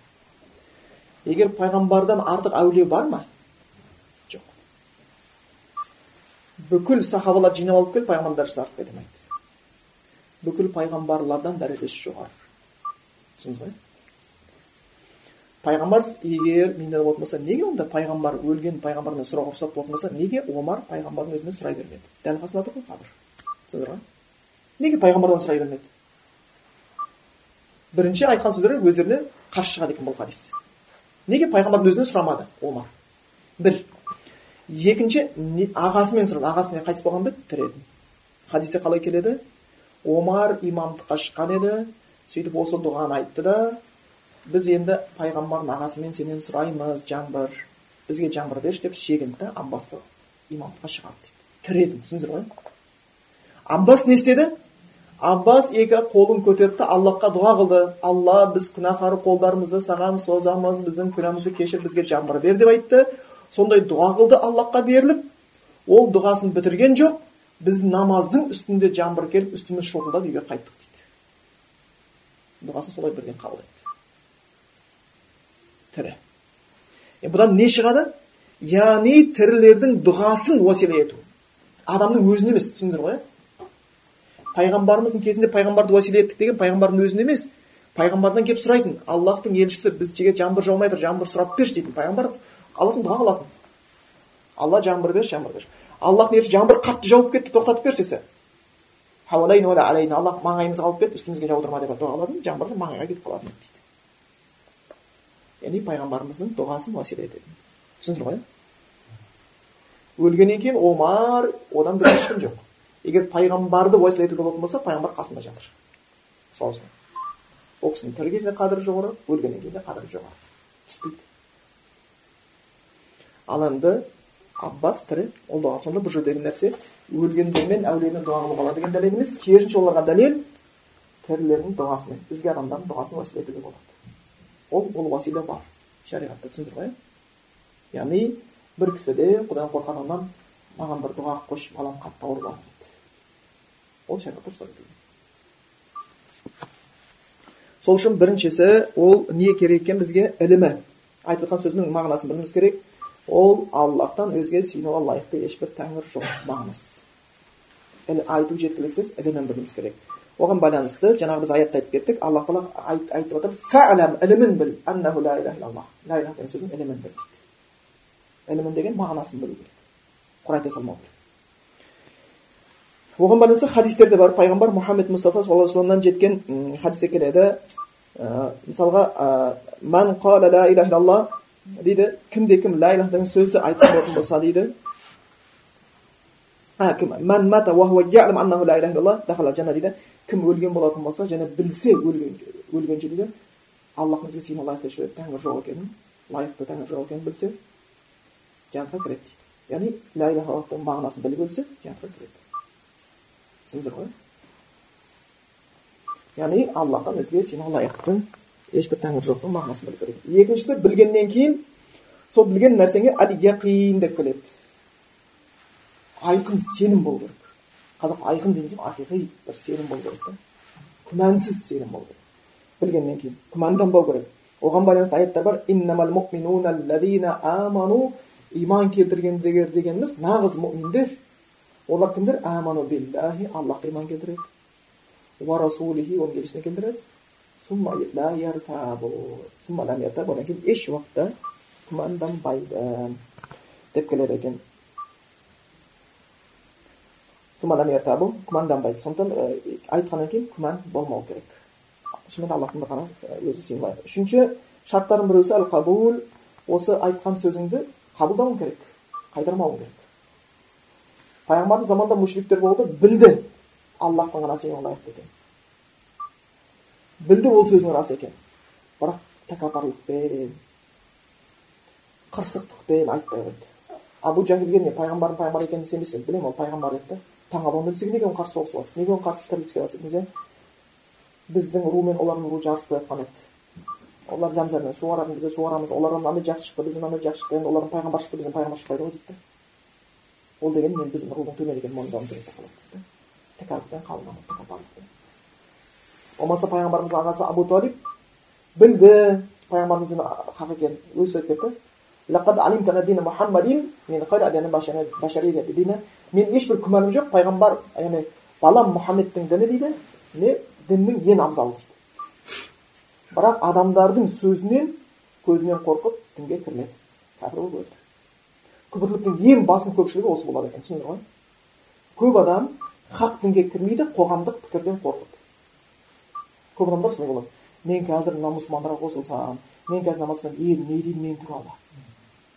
егер пайғамбардан артық әулие бар ма? Жоқ. Бүкіл сахабалар жинап алып келіп пайғамбардан дәріс артып кете бүкіл пайғамбарлардан дәрежесі жоғары түсіндіңіз ғой пайғамбар егер менде болатын болса неге онда пайғамбар өлген пайғамбардан сұрауға рұқсат болатын болса неге омар пайғамбардың өзінен сұрай бермеді? Дәл қасында тұр ғой қабір түсіндіңіздер ғой неге пайғамбардан сұрай бермеді бірінші айтқан сөздері өздеріне қарсы шығады екен бұл хадис неге пайғамбардың өзінен сұрамады омар бір екінші ағасымен сұрады ағасы не қайтыс болған ба еді тірі еді хадисте қалай келеді омар имамдыққа шыққан еді сөйтіп осы дұғаны айтты да біз енді пайғамбардың ағасымен сенен сұраймыз жаңбыр бізге жаңбыр берші деп шегінді да аббасты имамдыққа шығарды дейді тірі еді түсіндіңіздер ғой аббас не істеді аббас екі қолын көтерді аллахқа дұға қылды алла біз күнәһар қолдарымызды саған созамыз біздің күнәмізді кешір бізге жаңбыр бер деп айтты сондай дұға қылды аллахқа беріліп ол дұғасын бітірген жоқ біз намаздың үстінде жаңбыр келіп үстіміз шылқылдап үйге қайттық дейді дұғасын солай бірден қабыл етті тірі е бұдан не шығады яғни тірілердің дұғасын уәсила ету адамның өзін емес түсіндіңіздер ғой пайғамбарымыздың кезінде пайғамбарды уәсила еттік деген пайғамбардың өзін емес. Пайғамбардан келіп сұрайтын аллахтың елшісі бізге жаңбыр жаумай жатыр жаңбыр сұрап берші дейтін пайғамбар аллахтан дұға қылатын алла жаңбыр берші жаңбыр берші аллахтың елшісі жаңбыр қатты жауып кетті тоқтатып берші десе. Аллах маңайымызға алып кет үстімізге жаудырма деп дұға қылатын жаңбыр маңайға кетіп қалатын дейді. Яғни пайғамбарымыздың дұғасын уәсила ететін. Түсіндіңіздер ғой? Өлгеннен кейін омар одан бір ешкім жоқ. Егер пайғамбарды уәсила етуге болатын болса пайғамбар қасында жатыр. Мысалы ол кісінің тірі кезінде қадірі жоғары өлгеннен кейін де қадірі жоғары. Түспейді ал енді аббас тірі ол дұға сонда бұл жердегі нәрсе өлгендермен әулиемен дұға қылуға болады деген дәлел емес керісінше оларға дәлел тірілердің дұғасымен. Ізгі адамдардың дұғасын уәсила етуге болады. Ол ол уәсила бар. Шариғатта түсіндіңдер ғой. Яғни бір кісіде құдайдан қорыққан адамнан маған бір дұға қылып қойшы балам қатты ауырып ол сол үшін біріншісі ол не керек екен бізге ілімі айтып жатқан сөзінің мағынасын білуіміз керек ол аллахтан өзге сыйынуға лайықты ешбір тәңір жоқ мағынасы айту жеткіліксіз ілімін білуіміз керек оған байланысты жаңағы біз аятта айтып кеттік алла тағала айтып жатыр фәләм ілімін біл аннаху ла иляха иллаллах ла иляха деген сөздің ілімін біл дейді ілімін деген мағынасын білу керек құр айта салмау керек оған байланысты хадистерде бар пайғамбар мұхаммед мұстафа саллаллаху алейхи вассаламнан жеткен хадисте келеді мысалға ман қала ла иляха иллаллах дейді кімде кім ля иляха деген сөзді айтқан болатын болса дейді дейді кім өлген болатын болса және білсе өлген өлгенше дейді аллахтың өзге сыйына лайықты ешбір тәңір жоқ екенін лайықты тәңір жоқ екенін білсе жәннатқа кіреді дейді яғни ля илаханың мағынасын біліп өлсе жәннатқа кіреді түсіндіңіздер ғой яғни аллахтан өзге сыйына лайықты ешбір тәңір жоқтың мағынасын білу керек екіншісі білгеннен кейін сол білген нәрсеңе әл яқин деп келеді айқын сенім болу керек қазақ айқын дейміз ғой ақиқи бір сенім болу керек та күмәнсіз сенім болу керек білгеннен кейін күмәнданбау керек оған байланысты аяттар бар иман келтіргендер дегеніміз нағыз мүминдер олар кімдер аману биллахи аллахқа иман келтіреді уа расулихи оның елшісіне келтіреді одан кейін еш уақытта күмәнданбайды деп келеді екен күмәнданбайды сондықтан айтқаннан кейін күмән болмау керек шынымен аллахтың ғана өзі сыйлайды үшінші шарттардың біреусі әл қабул осы айтқан сөзіңді қабылдауың керек қайтармауың керек пайғамбардың заманында мүшриктер болды білді аллахтың ғана сыйына лайықты екен білді ол сөзінің рас екен бірақ тәкаппарлықпен қырсықтықпен айтпай қойды абу жахилге не пайғамбардың пайғамбар екенін сенбесең білемін ол пайғамбар деді да таң оны білсең неге оған қарсы соғысып жатсыз неге оған қарсы тірлік істеп жатсыз десе біздің ру мен олардың руы жарысып жатқан еді олар зәмзәмнен суаратын біз де суарамыз олардан мынандай жақсы шықты бізден мынандай жақсы шықты енді олардан пайғамбар шықты бізден пайғамбар шықпайды ғой дейді да ол деген мен біздің рудың төмен екенін мойындауым керек деп қалады тәкаппен қалмады тәкаппарлықпен болмаса пайғамбарымыздың ағасы абу талиб білді пайғамбарымыздың хақ екенін өзі айтып кетті мен ешбір күмәнім жоқ пайғамбар яғни балам мұхаммедтің діні дейді не діннің ең абзалы дейді бірақ адамдардың сөзінен көзінен қорқып дінге кірмеді кәпір болып өлді күпірліктің ең басым көпшілігі осы болады екен түсіндіңдер ғой көп адам хақ дінге кірмейді қоғамдық пікірден қорқып көп адамдар солай болады мен қазір мына мұсылмандарға қосылсам мен қазір намаз оқысам ел не дейді мен туралы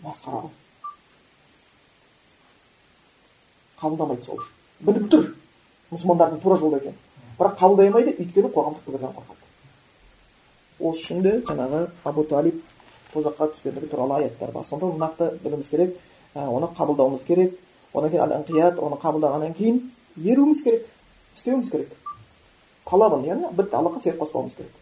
масқара ғой қабылдамайды сол үшін біліп тұр мұсылмандардың тура жолда екенін бірақ қабылдай алмайды өйткені қоғамдық пікірден қорқады осы үшін де жаңағы абу талиб тозаққа түскендігі туралы аяттар бар сонда нақты білуіміз керек оны қабылдауымыз керек одан кейін әл инқият оны қабылдағаннан кейін еруіміз керек істеуіміз керек талабын яғни бітті аллахқа серік қоспауымыз керек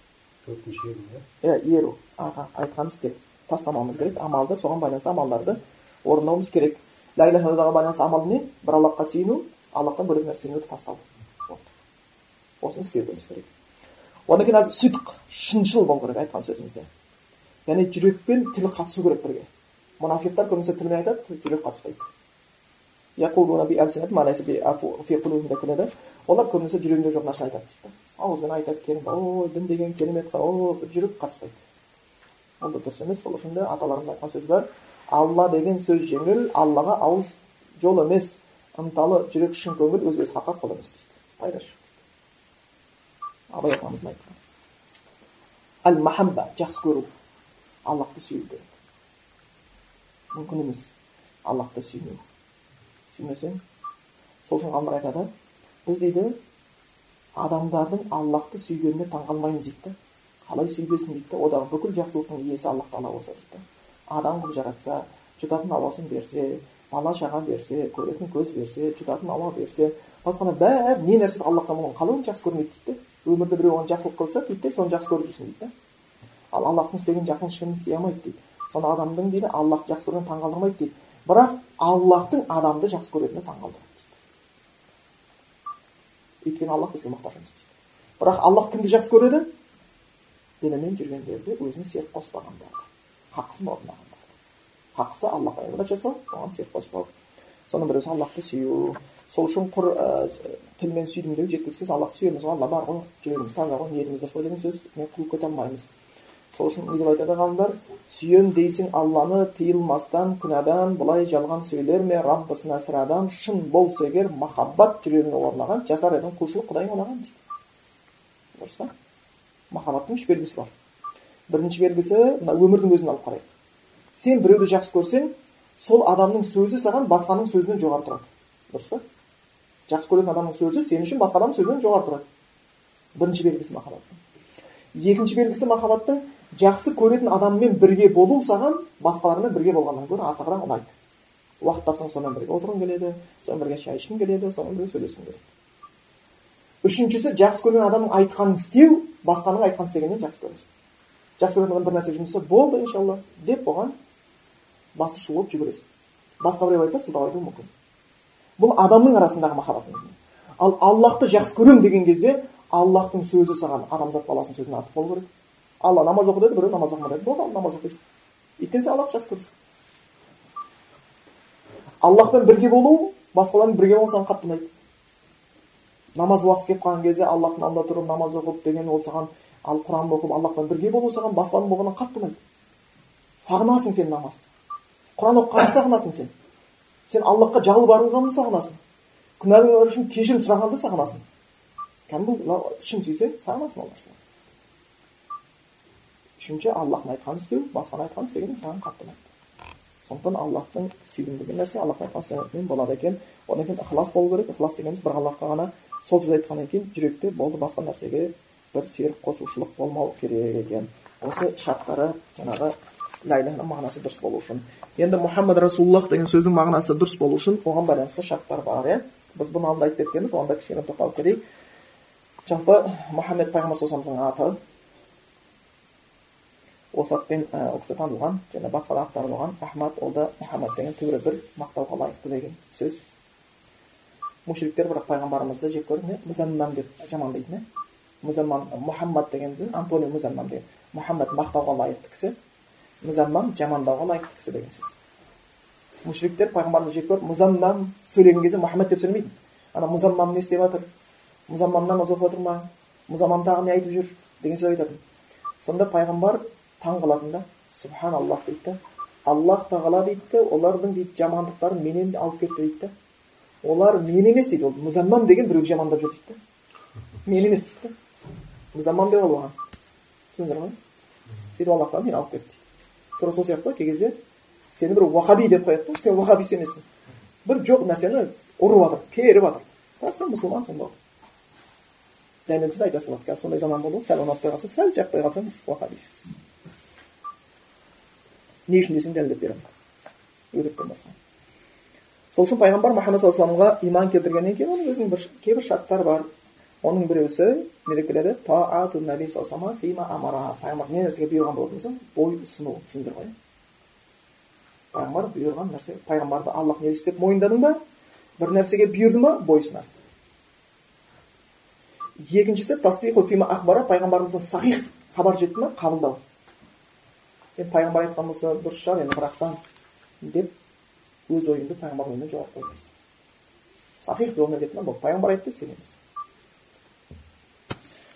төртінші еру иә иә еру аға айтқанын істеп тастамауымыз керек амалды соған байланысты амалдарды орындауымыз керек ля иляха иллаллахға байланысты амал не бір аллахқа сыйыну аллахтан бөлек нәрсе сыйынуды тастау осыны істеуіміз керек одан кейін сидқ шыншыл болу керек айтқан сөзімізде яғни жүрек пен тіл қатысу керек бірге мұнафиқтар көбінесе тілмен айтады жүрек қатыспайды олар көбінесе жүрегінде жоқ нәрсені айтады дейді ауызбен айтады керемет ой дін деген керемет о жүрек қатыспайды ол да дұрыс емес сол үшін де аталарымыз айтқан сөз бар алла деген сөз жеңіл аллаға ауыз жол емес ынталы жүрек шын көңіл өзгесі хаққа қол емес дейді пайдасы жоқ абай атамыздың айтқан әл махабба жақсы көру аллахты сүю керек мүмкін емес. Аллахты сүймеу сүймесең сол үшін ғалымдар айтады біз дейді адамдардың аллахты сүйгеніне таңқалмаймыз дейді да қалай сүйбесін дейді да одағы бүкіл жақсылықтың иесі аллах тағала болса дейді да адам қылып жаратса жұтатын ауасын берсе бала шаға берсе көретін көз берсе жұтатын ауа берсе айтқанда бәрі не нәрсесі аллахтан болған қалай оны жақсы көрмейді дейді өмірде біреу оған жақсылық қылса дейді да соны жақсы көріп жүрсін дейді да ал аллахтың істеген жақсылығын ешкім істей алмайды дейді. Сонда адамдың дейді аллахты жақсы көргені таңқалдырмайды дейді. Бірақ аллахтың адамды жақсы көретіні таңқалдырады дейді өйткені аллах бізге мұқтаж емес дейді. Бірақ аллах кімді жақсы көреді? Дінімен жүргендерді өзіне серік қоспағандарды хақысын орындағандарды хақысы аллахқа ғибадат жасау оған серік қоспау. Соның бірі аллахты сүю. Сол үшін құр ә, тілмен сүйдім деу жеткіліксіз. Аллахты сүйеміз ғой алла бар ғой жүрегіміз таза ғой ниетіміз дұрыс қой деген сөз. Мен қуып кете алмаймыз. Сол үшін не деп айтады ғалымдар сүйем дейсің алланы тыйылмастан күнәдан былай жалған сөйлер ме раббысына сырадан шын болса егер махаббат жүрегіңе орнаған жасар едің құлшылық құдай ойлаған дейді. Дұрыс па? Махаббаттың үш белгісі бар. Бірінші белгісі мына өмірдің өзін алып қарайық. Сен біреуді жақсы көрсең сол адамның сөзі саған басқаның сөзінен жоғары тұрады. Дұрыс па? Жақсы көретін адамның сөзі сен үшін басқа адамның сөзінен жоғары тұрады. Бірінші белгісі махаббаттың екінші белгісі махаббаттың жақсы көретін адаммен бірге болу саған басқалармен бірге болғаннан гөрі артығырақ ұнайды. Уақыт тапсаң сонымен бірге отырғың келеді сонымен бірге шай ішкің келеді сонымен бірге сөйлескің келеді. Үшіншісі жақсы көрген адамның айтқанын істеу басқаның айтқанын істегеннен жақсы көресің. Жақсы көретін адам бір нәрсе жұмыс болды иншалла деп оған басты шұғыл болып жүгіресің. Басқа біреу айтса сылтау айтуы мүмкін. Бұл адамның арасындағы махаббат ал аллахты жақсы көремін деген кезде аллахтың сөзі саған адамзат баласының сөзінен артық болу керек. Алла намаз оқы деді біреу намаз оқыма деді болды ал намаз оқисың өйткені сен аллахты жақсы көресің аллахпен бірге болу басқалармен бірге болу саған қатты ұнайды намаз уақыты келіп қалған кезде аллахтың алдында тұрып намаз оқып деген ол саған ал құран оқып аллахпен бірге болу саған басқалармен болғаннан қатты ұнайды сағынасың сен намазды құран оқығанды сағынасың сен сен аллахқа жалбарынғанды сағынасың күнәлар үшін кешірім сұрағанды сағынасың кәдімгі шын сүйсең сағынасың нәрсені үшінші аллахтың айтқанын істеу басқаның айтқанын істеген саған қатты ұнайды сондықтан аллахтың сүйгім деген нәрсе аллахтың айтқан болады екен одан кейін ықылас болу керек ықылас дегеніміз бір аллахқа ғана сол сөз айтқаннан кейін жүректе болды басқа нәрсеге бір серік қосушылық болмау керек екен осы шарттары жаңағы илаха мағынасы дұрыс болу үшін енді мұхаммад расулаллах деген сөздің мағынасы дұрыс болу үшін оған байланысты шарттар бар иә біз бұны алдында айтып кеткенбіз оған да кішкене тоқталып кетейік жалпы мұхаммед пайғамбар саллаллаху аты ол кісі танылған және басқа да болған ахмад ол да мұхаммад деген түбірі бір мақтауға лайықты деген сөз мушриктер бірақ пайғамбарымызды жек не музаммам деп жамандайтын иә музаммам мұхаммад деген антонио музаммам деген мұхаммад мақтауға лайықты кісі музаммам жамандауға лайықты кісі деген сөз мушриктер пайғамбарымызды жек көріп музаммам сөйлеген кезде мұхаммад деп сөйлемейді ана музаммам не істеп жатыр музаммам намаз оқып отыр ма музаммам тағы не айтып жүр деген сөз айтатын сонда пайғамбар таң қалатын да субханаллах дейді. Да аллах тағала дейді да олардың дейді жамандықтарын менен алып кетті дейді. Да олар мен емес дейді ол музаммам деген біреуді жамандап жүр дейді. Да мен емес дейді. Да музаммам деп ал оған. Түсіндіңдер ғой сөйтіп аллах тағала мені алып кетті тура сол сияқты ғой кей кезде сені бір уахаби деп қояды да сен уахабист емессің бір жоқ нәрсені ұрып жатыр періп жатыр бірақ сен мұсылмансың болды. Дәлелсіз айта салады. Қазір сондай заман болды ғой сәл ұнатпай қалса сәл жақпай қалсаң уахабист не үшін десең дәлелдеп беремін өтіріктен басқа сол үшін пайғамбар мұхаммад саллаллаху алейhi иман келтіргеннен кейін оның өзінің бір кейбір шарттары бар. Оның біреусі не деп келеді пайғамбар не нәрсеге бұйырған болатын болса бой ұсыну түсіндіңдер ғой пайғамбар бұйырған нәрсе пайғамбарды аллах не істеп мойындадың ба? бір нәрсеге бұйырды ма бойұсынасың екіншісі тасдиқу фима ахбара пайғамбарымыздан сахих хабар жетті ма қабылдау. Енді пайғамбар айтқан болса дұрыс шығар енді бірақтан деп өз ойыңды пайғамбардың ойынан жоғары қоймайсың сахих жолмен кетті ма болды пайғамбар айтты сенеміз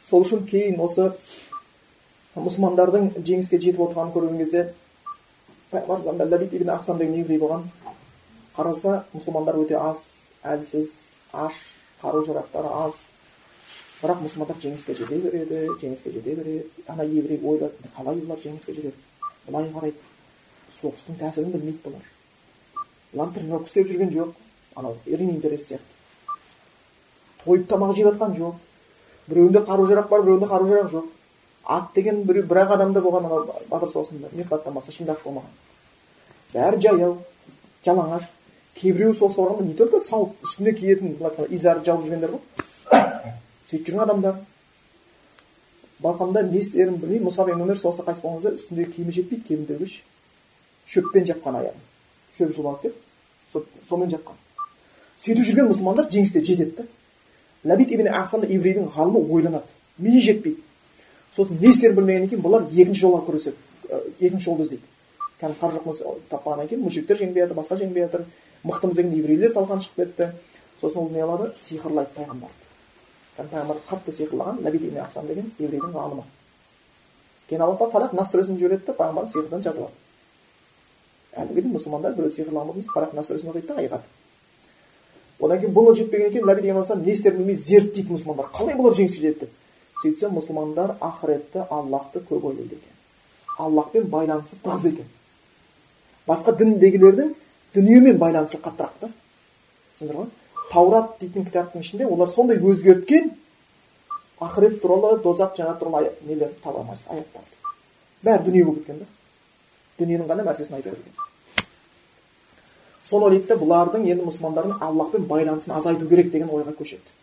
сол үшін кейін осы мұсылмандардың жеңіске жетіп отырғанын көрген кезде пайғамбар деген еврей болған қараса мұсылмандар өте аз әлсіз аш қару жарақтары аз бірақ мұсылмандар жеңіске жете береді жеңіске жете береді ана еврей ойлады қалай бұлар жеңіске жетеді былай қарайды соғыстың тәсілін білмейді бұлар бұлар тренировка істеп жүрген жоқ анау рим сияқты тойып тамақ жеп жатқан жоқ біреуінде қару жарақ бар біреуінде қару жарақ жоқ ат деген біреу бір ақ адамда болған анау батыр соғысында мехнаттан басқа ешкімде ат болмаған бәрі жаяу жалаңаш кейбіреуі соғысқа барғанда не только сауыт үстіне киетін былай изарды жауып жүргендер ғой сөйтіп жүрген адамдар балқанда не істерін білмей мұсаб өмір соғыста қайтыс болған кезде үстіндегі киімі жетпейді кейбіреуге шөппен жапқан аяғын. Шөп жұлып алып келіп сонымен жапқан. Сөйтіп жүрген мұсылмандар жеңіске жетеді да ләбит ибн ақсам еврейдің ғалымы ойланады. Миы жетпейді. Сосын не істерін білмегеннен кейін бұлар екінші жолға күреседі. Екінші жолды іздейді. Кәдімгі қару жоқ таппағаннан кейін мушриктер жеңбей жатыр басқа жеңбей жатыр мықтымыз деген еврейлер талқан шығып кетті. Сосын ол не қылады? Сиқырлайды пайғамбарды. Кәдімгі пайғамбарды қатты сиқырлаған ләбит ибн ақсам деген еврейдің ғалымы кейін алла тағала фалақ нас сүресін жібереді да пайғамбардың сиқырдан жазылады әлі күнге мұсылмандар біреуді сиқырлаған болса фалақ нас сүресін оқиды да айығады одан кейін бұл жетпегеннен кейін ләбит ибн не істерін білмей зерттейді мұсылмандар қалай бұлар жеңіске жетеді деп сөйтсе мұсылмандар ақыретті аллахты көп ойлайды екен аллахпен байланысы тығыз екен басқа діндегілердің дүниемен байланысы қаттырақ та түсіндіңдер ғой таурат дейтін кітаптың ішінде олар сондай өзгерткен ақырет туралы дозақ жәннат туралы нелер таба алмайсыз аяттарды бәрі дүние болып кеткен да дүниенің ғана нәрсесін айта берген соны ойлайды да бұлардың енді мұсылмандардың аллахпен байланысын азайту керек деген ойға көшеді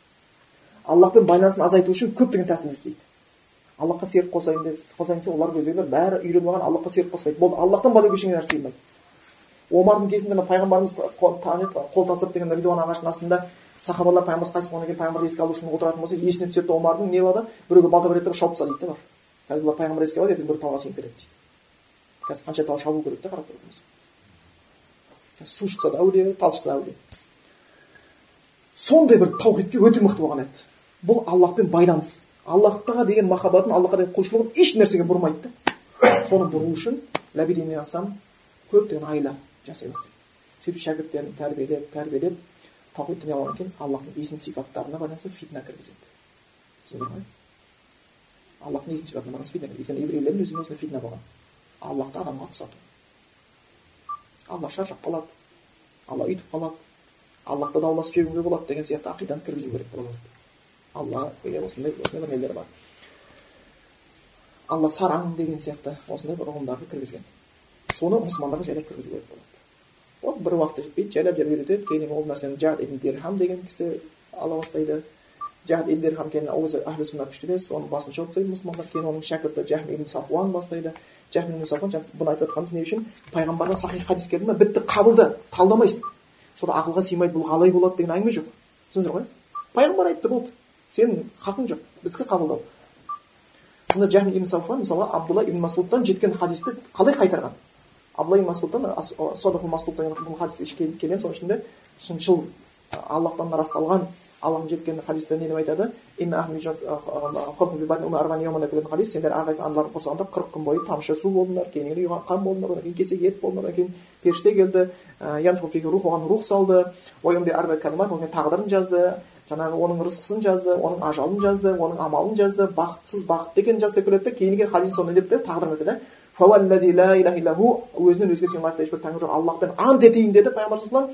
аллахпен байланысын азайту үшін көптеген тәсіл іздейді аллахқа серік қосайын десе олар өздері бәрі үйреніп алған аллахқа серік қоспайды болды аллахтан басқа ештеңе нәрсе сыймайды омардың кезінде мына пайғамбарымыз қол тапсырып деген ридуан ағашының астында сахабалар пайғамбар қайтыс болғаннан кейін пайғамбарды еске алу үшін отыратын болса есіне түседі да омардың не қылады? Біреуге балта береді да шауып тастады дейді да бар. Қазір бұлар пайғамбар еске алады ертең бір талға сыйып кетеді дейді. Қазір қанша тал шабу керек та қарап тұратын болса су шықса да әулие тал шықса әулие. Сондай бір таухидке өте мықты болған еді. Бұл аллахпен байланыс. Аллахтаға деген махаббатын аллахқа деген құлшылығын еш нәрсеге бұрмайды да. Соны бұру үшін ләбиден алсам көптеген айлар жасай бастайды сөйтіп шәкірттерін тәрбиелеп тәрбиелеп таухид алғаннан кейін аллахтың есім сипаттарына байланысты фитна кіргізеді. Түсіндіңдер ғой аллахтың есім сипатына байланысты фитна өйткені еврейлердің өзіне фитна болған. Аллахты адамға ұқсату. Алла шаршап қалады. Алла үйтіп қалады. Аллахты дауласып жіберуге болады деген сияқты ақиданы кіргізу керек болады алла осындай осындай бір нелер бар. Алла сараң деген сияқты осындай бір ұғымдарды кіргізген. Соны мұсылмандарға жайлап кіргізу керек болады вот бір уақытта жетпейді жайлап жайлап үйретеді кейін ол нәрсені жад ибн дирхам деген кісі ала бастайды жад ибн дирхам кейін өзі әхлі сүннат күшті емес соның басын шауып тастайды мұсылмандар кейін оның шәкірті жахм ибн сафуан бастайды жахм ибн сафуан бұны айтып жатқанымыз не үшін пайғамбардан сахих хадис келді ма бітті қабылда талдамайсың сода ақылға сыймайды бұл қалай болады деген әңгіме жоқ түсіндіңіздер ғой пайғамбар айтты болды сенің хақың жоқ біздікі қабылдау сонда жахми ибн сауфан мысалы абдулла ибн масудтан жеткен хадисті қалай қайтарған ибн масудтан масудтан бұл хадис келген соның ішінде шыншыл аллахтан расталған аллахтың жеткен хадисте не деп айтады? Хадис сендер әрқайсың аналарың құрсағында қырық күн бойы тамшы су болдыңдар кейін ұйыған қан болдыңдар одан кейін кесек ет болдыңдар одан кейін періште келді рух оған рух салды. Тағдырын жазды жаңағы оның рызқысын жазды оның ажалын жазды оның амалын жазды бақытсыз бақытты екенін жазды деп келеді да кейін келген хадис сондай деп те тағдырын айтады өзінен өзге сенің ешбір тәңір жоқ аллахпен ант етейін деді пайғамбар саллаллаху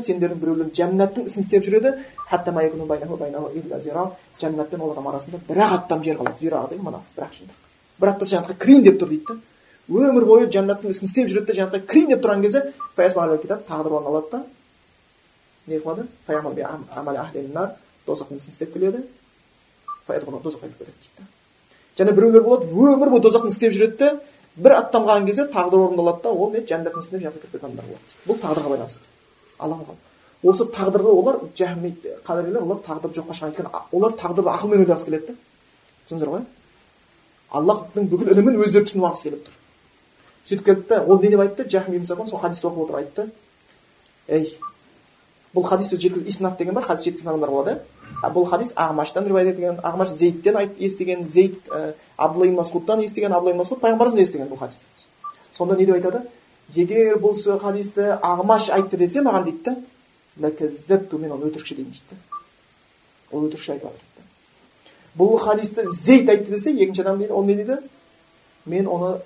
сендердің біреулерің жәннаттың ісін істеп жүреді жәннат пен ол адам арасында бір ақ аттам жер қалады зира деген мына бір ақ шындық бір аттаса жәннатқа кірейін деп тұр дейді да өмір бойы жәннаттың ісін істеп жүреді да жәннатқа кірейін деп тұрған кезде тағдыр орын алады да не қылады тозақтың ісін істеп келеді тозаққа кетеді дейді және біреулер болады өмір бойы тозақтың істеп жүреді де бір аттанған кезде тағдыр орындалады да ол не жәннаттың ісіне жәннатқа кіріп адамдар болады. Бұл тағдырға байланысты. Алла осы тағдырды олар жахми қадарийлер олар тағдыр жоққа шығарған өйткені олар тағдырды ақылмен ойлағысы келеді да түсіндіңіздер ғой? Аллахтың бүкіл ілімін өздері түсініп алғысы келіп тұр. Сөйтіп келді да ол не деп айтты? Жахми сол хадисті оқып отырып айтты. Ей бұл хадисті жеткізу иснат деген бар хадис жеткізген адамдар болады бұл хадис ағмаштан риуаят етілген ағмаш зейттен естіген зейд ә, абдулла масудтан естіген абдулла масуд пайғамбарымыздан естіген бұл хадисті. Сонда не деп айтады? Егер бұл хадисті ағмаш айтты десе маған дейді да мен оны өтірікші деймін дейді ол өтірікші айтып жатыр дейді бұл хадисті зейд айтты десе екінші адам дейді ол не дейді? Мен оны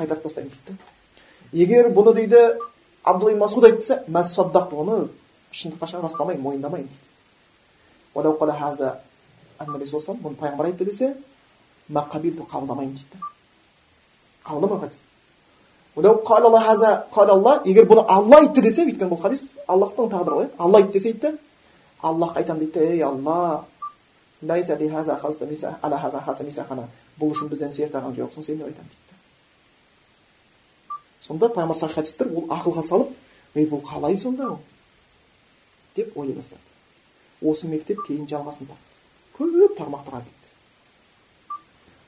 қайтарып тастаймын дейді егер бұны дейді абдулла масуд айтты десе оны шындыққа шығарып растамаймын мойындамаймын дейді бұны пайғамбар айтты десе мақабилту қабылдамаймын дейді қабылдамай хадис егер бұны алла айтты десе өйткені бұл хадис аллахтың тағдыры ғой алла айтты десе дейді аллахқа айтамын дейді ей алла бұл үшін бізден серт алған жоқсың сен деп айтамын дейді сонда пайғамбар хадистер ол ақылға салып ей бұл қалай сонда деп ойлай бастады осы мектеп кейін жалғасын тапты. Көп тармақтарға кетті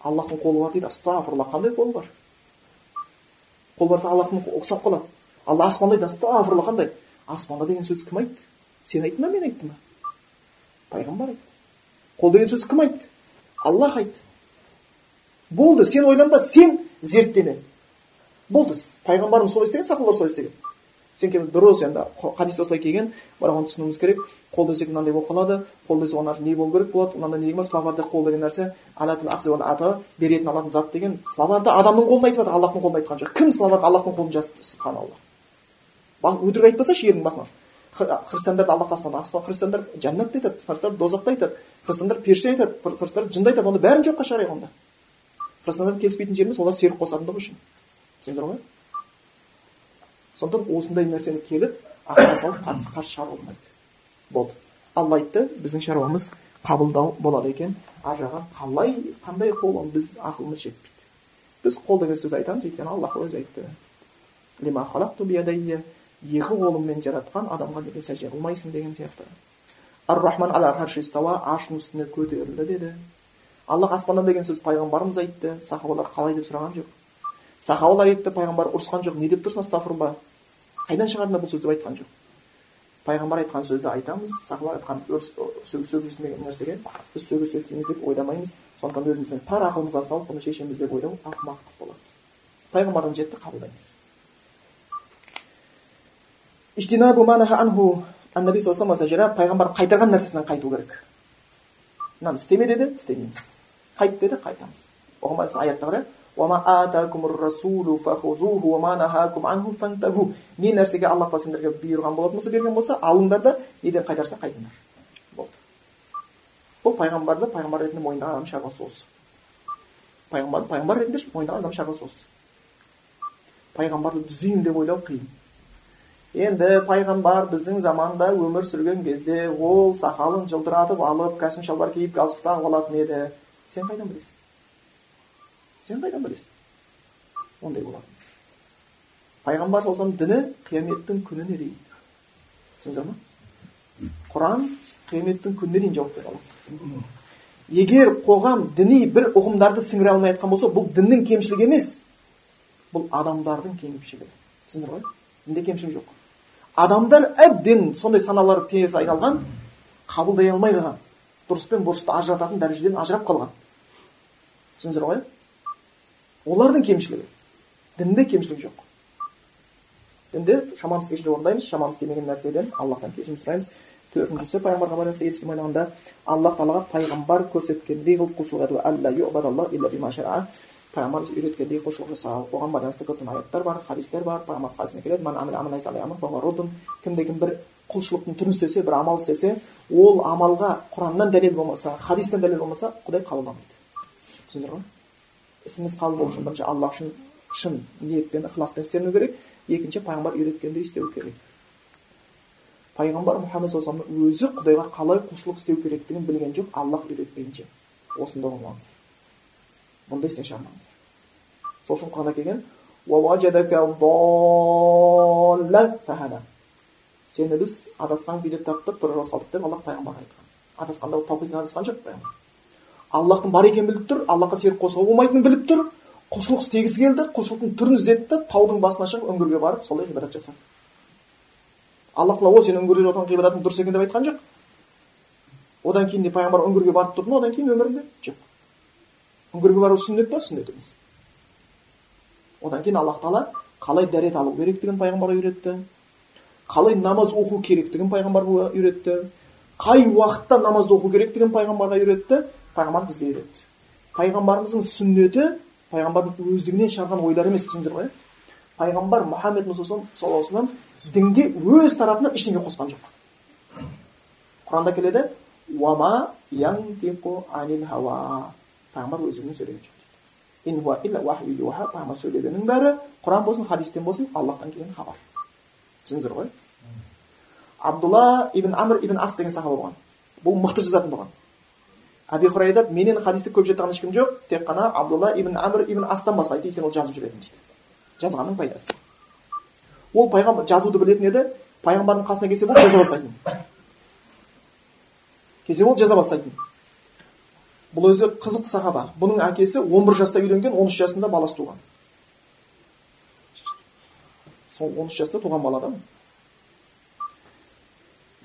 аллахтың қолы бар дейді астағфирулла қандай қол бар? Қол барса аллахтың ұқсап қалады. Алла аспанда дейді астағфирулла қандай? Аспанда деген сөз кім айтты? Сен айттың ба мен айттым ба? Пайғамбар айтты. Қол деген сөз кім айтты? Аллах айтты. Болды сен ойланба сен зерттеме. Болды пайғамбарымыз солай істеген сахабалар солай істеген. Сен дұрыс енді. Хадисте осылай келген. Бірақ оны түсінуіміз керек. Қол десек мынандай болып қалады. Қол десе оған не болу керек болады? Мынандай не словарда қол деген нәрсе ата беретін алатын зат деген словарда адамның қолын айтып жатыр. Аллахтың қолын айтқан жоқ. Кім словарда аллахтың қолын жазыпты? Субханалла өтірік айтпаса ердің басынан. Христиандар аллах аспанда аспан христиандар жәннатты айтады христиандар дозақты айтады. Христиандар періште айтады христиандар жынды айтады. Оны бәрін жоққа шығарайық онда. Христиандардың келіспейтін жеріміз олар серік қосатындығы үшін. Түсіндіңдер ғой сондықтан осындай нәрсені келіп ақылға салып қарсы шығаруға болмайды болды алла айтты біздің шаруамыз қабылдау болады екен. Ар жағы қалай қандай қол біз ақылымыз жетпейді. Біз қол деген сөз айтамыз өйткені аллах өзі айтты. Екі қолыммен жаратқан адамға неге сәжде қылмайсың деген сияқты. Ар рахман аршының үстіне көтерілді деді. Аллах аспаннан деген сөз пайғамбарымыз айтты. Сахабалар қалай деп сұраған жоқ. Сахабалар айтты пайғамбар ұрысқан жоқ. Не деп тұрсың астағфирулла қайдан шығардың бұл сөзді айтқан жоқ? Пайғамбар айтқан сөзді айтамыз. Сахабалар айтқан сөгіс нәрсеге? Біз сөгіс істейміз деп ойламаймыз. Сондықтан өзіміздің тар ақылымызға салып бұны шешеміз деп ойлау ақымақтық болады. Пайғамбардан жетті қабылдаймыз. Аннаби пайғамбар қайтарған нәрсесінен қайту керек. Мынаны істеме деді істемейміз. Қайт деді қайтамыз. Оған аятта бар иә не нәрсеге алла тағала сендерге бұйырған болатын болса берген болса алыңдар да неден қайтарса қайтыңдар болды бұл пайғамбарды пайғамбар ретінде мойындаған адамның шаруасы осы пайғамбарды пайғамбар ретінде мойындаған адамның шаруасы осы пайғамбарды түзеймін деп ойлау қиын енді пайғамбар біздің заманда өмір сүрген кезде ол сақалын жылтыратып алып кәсім шалбар киіп галстук тағып алатын еді сен қайдан білесің сен қайдан білесің ондай болады. Пайғамбар саллаллаху діні қияметтің күніне дейін түсіндіңіздер ма құран қияметтің күніне дейін жауап бере алады. Егер қоғам діни бір ұғымдарды сіңіре алмай жатқан болса бұл діннің кемшілігі емес. Бұл адамдардың кемшілігі. Түсіндіңдер ғой дінде кемшілік жоқ. Адамдар әбден сондай саналары теріс айналған қабылдай алмай қалған дұрыс пен бұрысты ажырататын дәрежеден ажырап қалған. Түсіндіңіздер ғой олардың кемшілігі. Дінде кемшілік жоқ. Дінде шамамыз келгенше орындаймыз. Шамамыз келмеген нәрседен аллахтан кешірім сұраймыз. Төртіншісі пайғамбарға байланысты ерекше ойлағанда аллах тағалаға пайғамбар көрсеткендей қылып құлшылық ету пайғамбар үйреткендей құлшылық жасау оған байланысты көптеген аяттар бар хадистер бар. Пайғамбар хадисінде келеді. Кімде кім бір құлшылықтың түрін істесе бір амал істесе ол амалға құраннан дәлел болмаса хадистен дәлел болмаса құдай қабылдамайды түсіндіңіздер ғой ісіміз қабыл болу үшін бірінші аллах үшін шын ниетпен ықыласпен істену керек екінші пайғамбар үйреткендей істеу керек пайғамбар мұхаммед саллаллаху өзі құдайға қалай құлшылық істеу керектігін білген жоқ аллах үйретпейінше осында болмаңыздар бұндай істен шығармаңыздар сол үшін құранда келген сені біз адасқан күйде таптық дұрыс жол салдық деп аллах пайғамбарға айтқан адасқанда таухидтен адасқан жоқ пайғамбар аллахтың бар екенін біліп тұр аллахқа серік қосуға болмайтынын біліп тұр. Құлшылық істегісі келді құлшылықтың түрін іздеді да таудың басына шығып үңгірге барып солай ғибадат жасады. Аллах тағала о сен үңгірде жатқан ғибадатың дұрыс екен деп айтқан жоқ. Одан кейін де пайғамбар үңгірге барып тұрды ма? Одан кейін өмірінде жоқ. Үңгірге бару сүннет па? Сүннет емес. Одан кейін аллах тағала қалай дәрет алу керектігін пайғамбарға үйретті. Қалай намаз оқу керектігін пайғамбарға үйретті. Қай уақытта намазды оқу керектігін пайғамбарға үйретті. Пайғамбар бізге үйретті. Пайғамбарымыздың сүннеті пайғамбардың өздігінен шығарған ойлары емес түсіндіңіздер ғой? Пайғамбар мұхаммед саллаллаху вассалам дінге өз тарапынан ештеңе қосқан жоқ. Құранда келеді уама пайғамбар өзімен сөйлеген жоқ. Пайғамбар сөйлегеннің бәрі құран болсын хадистен болсын аллахтан келген хабар. Түсіндіңіздер ғой? Абдулла ибн амр ибн ас деген сахаба болған. Бұл мықты жазатын болған. Әби хурайра айтады менен хадисті көп жетіған ешкім жоқ тек қана абдулла ибн амр ибн астан басқа өйткені ол жазып жүретін дейді. Жазғанның пайдасы. Ол пайғамбар жазуды білетін еді пайғамбардың қасына келсе болды жаза бастайтын. Келсе болды жаза бастайтын. Бұл өзі қызық сахаба. Бұның әкесі 11 жаста үйленген 13 жасында баласы туған. Сол 13 жаста туған бала да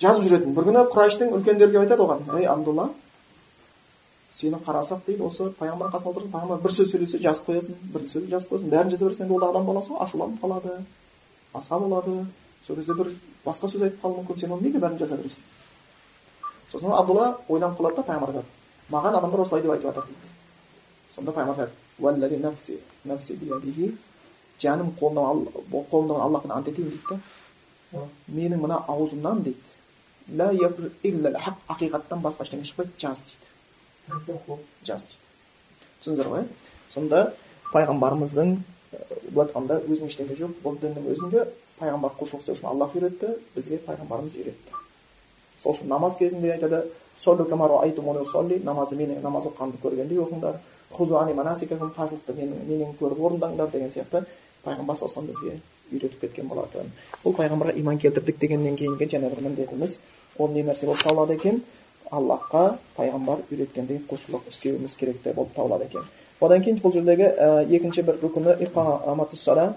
жазып жүретін. Бір күні құрайыштың үлкендері келіп айтады оған ей абдулла сені қарасақ дейді осы пайғамбардың қасында отырсың пайғамбар бір сөз сөйлесе жазып қоясың бір сөз жазып қоясың бәрін жаза бересің енді ол да адам баласы ғой ашуланып қалады басқа болады сол кезде бір басқа сөз айтып қалуы мүмкін сен оны неге бәрін жаза бересің сосын абдулла ойланып қалады да пайғамбар айтады маған адамдар осылай деп айтып жатыр дейді сонда пайғамбар айтады жаным қолымда аллахпен ант етейін дейді да менің мына аузымнан дейді ақиқаттан басқа ештеңе шықпайды жаз дейді жаз дейді түсіндіңіздер ғой? Сонда пайғамбарымыздың былай айтқанда өзінің ештеңе жоқ бұл діннің өзінде пайғамбар құлшылық істеу үшін аллах үйретті бізге пайғамбарымыз үйретті. Сол үшін намаз кезінде айтады намазды менің намаз оқығанымды көргендей оқыңдар. Қажылықты менен көріп орындаңдар деген сияқты пайғамбар саллаллаху бізге үйретіп кеткен болатын. Бұл пайғамбарға иман келтірдік дегеннен кейінгі бір міндетіміз. Ол не нәрсе болып табылады екен? Аллахқа пайғамбар үйреткендей құлшылық істеуіміз керек болып табылады екен одан кейін бұл жердегі ә, екінші бір рүкіні